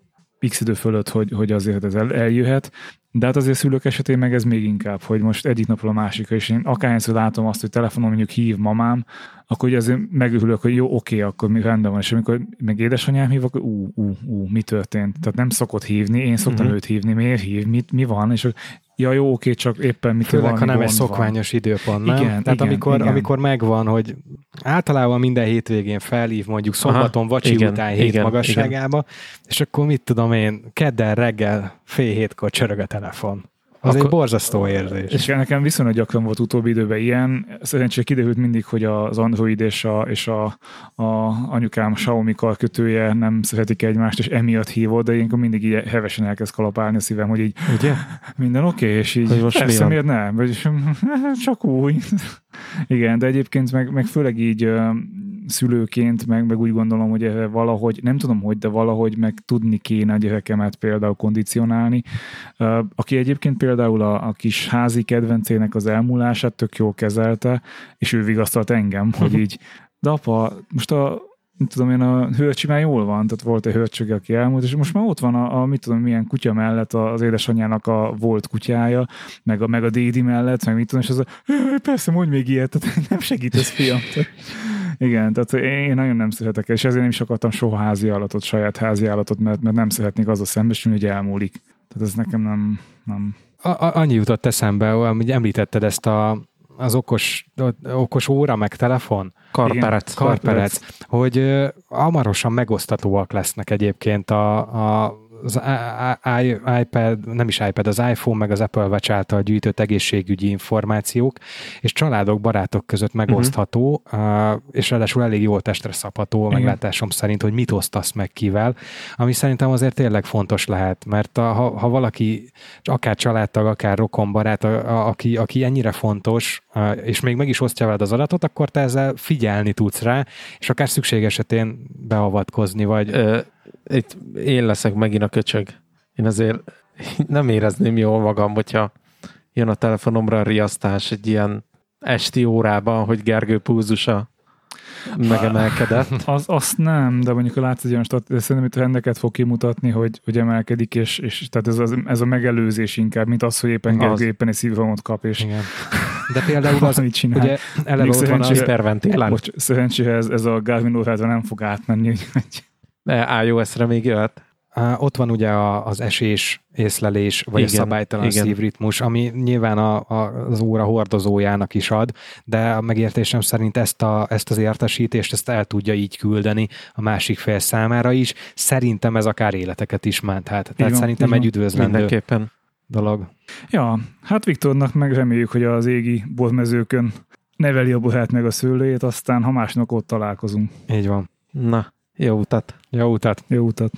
x idő fölött, hogy, hogy azért ez el, eljöhet, de hát azért szülők esetén meg ez még inkább, hogy most egyik napról a másikra, és én akárhányszor látom azt, hogy telefonon mondjuk hív mamám, akkor ugye azért megörülök, hogy jó, oké, akkor mi rendben van, és amikor meg édesanyám hív, akkor ú, ú, ú, mi történt? Tehát nem szokott hívni, én szoktam uh-huh. őt hívni, miért hív, mit, mi van, és ja jó, oké, csak éppen mit Főleg, ha nem egy szokványos van. időpont, nem? Igen, Tehát igen, amikor, igen. amikor megvan, hogy általában minden hétvégén felhív mondjuk szombaton Aha, vacsi igen, után hét igen, magasságába, igen. és akkor mit tudom én, kedden reggel fél hétkor csörög a telefon. Az Akkor, egy borzasztó érzés. És nekem viszonylag gyakran volt utóbbi időben ilyen. Szerencsére kiderült mindig, hogy az Android és a, és a, a anyukám Xiaomi karkötője nem szeretik egymást, és emiatt hívott, de ilyenkor mindig így hevesen elkezd kalapálni a szívem, hogy így Ugye? (laughs) minden oké, okay, és így most persze miért nem? Vagy (laughs) csak úgy. Igen, de egyébként meg, meg főleg így szülőként, meg, meg úgy gondolom, hogy valahogy, nem tudom hogy, de valahogy meg tudni kéne a gyerekemet például kondicionálni. Aki egyébként például a, a kis házi kedvencének az elmúlását tök jól kezelte, és ő vigasztalt engem, hogy (laughs) így, de apa, most a, mit tudom én, a hölcsi már jól van, tehát volt egy hölcsög, aki elmúlt, és most már ott van a, a mit tudom, milyen kutya mellett az édesanyjának a volt kutyája, meg a, meg a dédi mellett, meg mit tudom, és az a, persze, mondj még ilyet, tehát (laughs) nem segítesz, fiam. Igen, tehát én nagyon nem szeretek, és ezért nem is akartam soha házi állatot, saját házi állatot, mert, mert nem szeretnék az a szembesülni, hogy elmúlik. Tehát ez nekem nem... nem. A, annyi jutott eszembe, hogy említetted ezt a, az okos, okos óra, meg telefon. Karperec. Karperec, hogy hamarosan megosztatóak lesznek egyébként a, a az iPad, nem is iPad, az iPhone meg az Apple Watch által gyűjtött egészségügyi információk, és családok, barátok között megosztható, uh-huh. és ráadásul elég jól testre szabható a meglátásom szerint, hogy mit osztasz meg kivel, ami szerintem azért tényleg fontos lehet, mert a, ha, ha valaki, akár családtag, akár rokonbarát, a, a, aki, aki ennyire fontos, és még meg is osztja veled az adatot, akkor te ezzel figyelni tudsz rá, és akár szükség esetén beavatkozni, vagy... Ö, itt én leszek megint a köcsög. Én azért (laughs) nem érezném jól magam, hogyha jön a telefonomra a riasztás egy ilyen esti órában, hogy Gergő púzusa megemelkedett. (laughs) Az, azt nem, de mondjuk látsz egy olyan stat, szerintem itt rendeket fog kimutatni, hogy, hogy emelkedik, és, és tehát ez, az, ez a megelőzés inkább, mint az, hogy éppen Gergő az. éppen egy szívrohamot kap, és Igen. De például (laughs) az, amit csinál. Ugye eleve ott van az Szerencsére ez, ez a Garmin órádra nem fog átmenni, de iOS-re még jöhet. Uh, ott van ugye a, az esés, észlelés, vagy igen, a szabálytalan igen. szívritmus, ami nyilván a, a, az óra hordozójának is ad, de a megértésem szerint ezt, a, ezt az értesítést ezt el tudja így küldeni a másik fél számára is. Szerintem ez akár életeket is menthet. Tehát igen, szerintem igen. egy üdvözlendő Mindenképpen. dolog. Ja, hát Viktornak meg reméljük, hogy az égi bormezőkön neveli a borát meg a szőlőjét, aztán ha másnak ott találkozunk. Így van. Na, jó utat! Jó utat! Jó utat!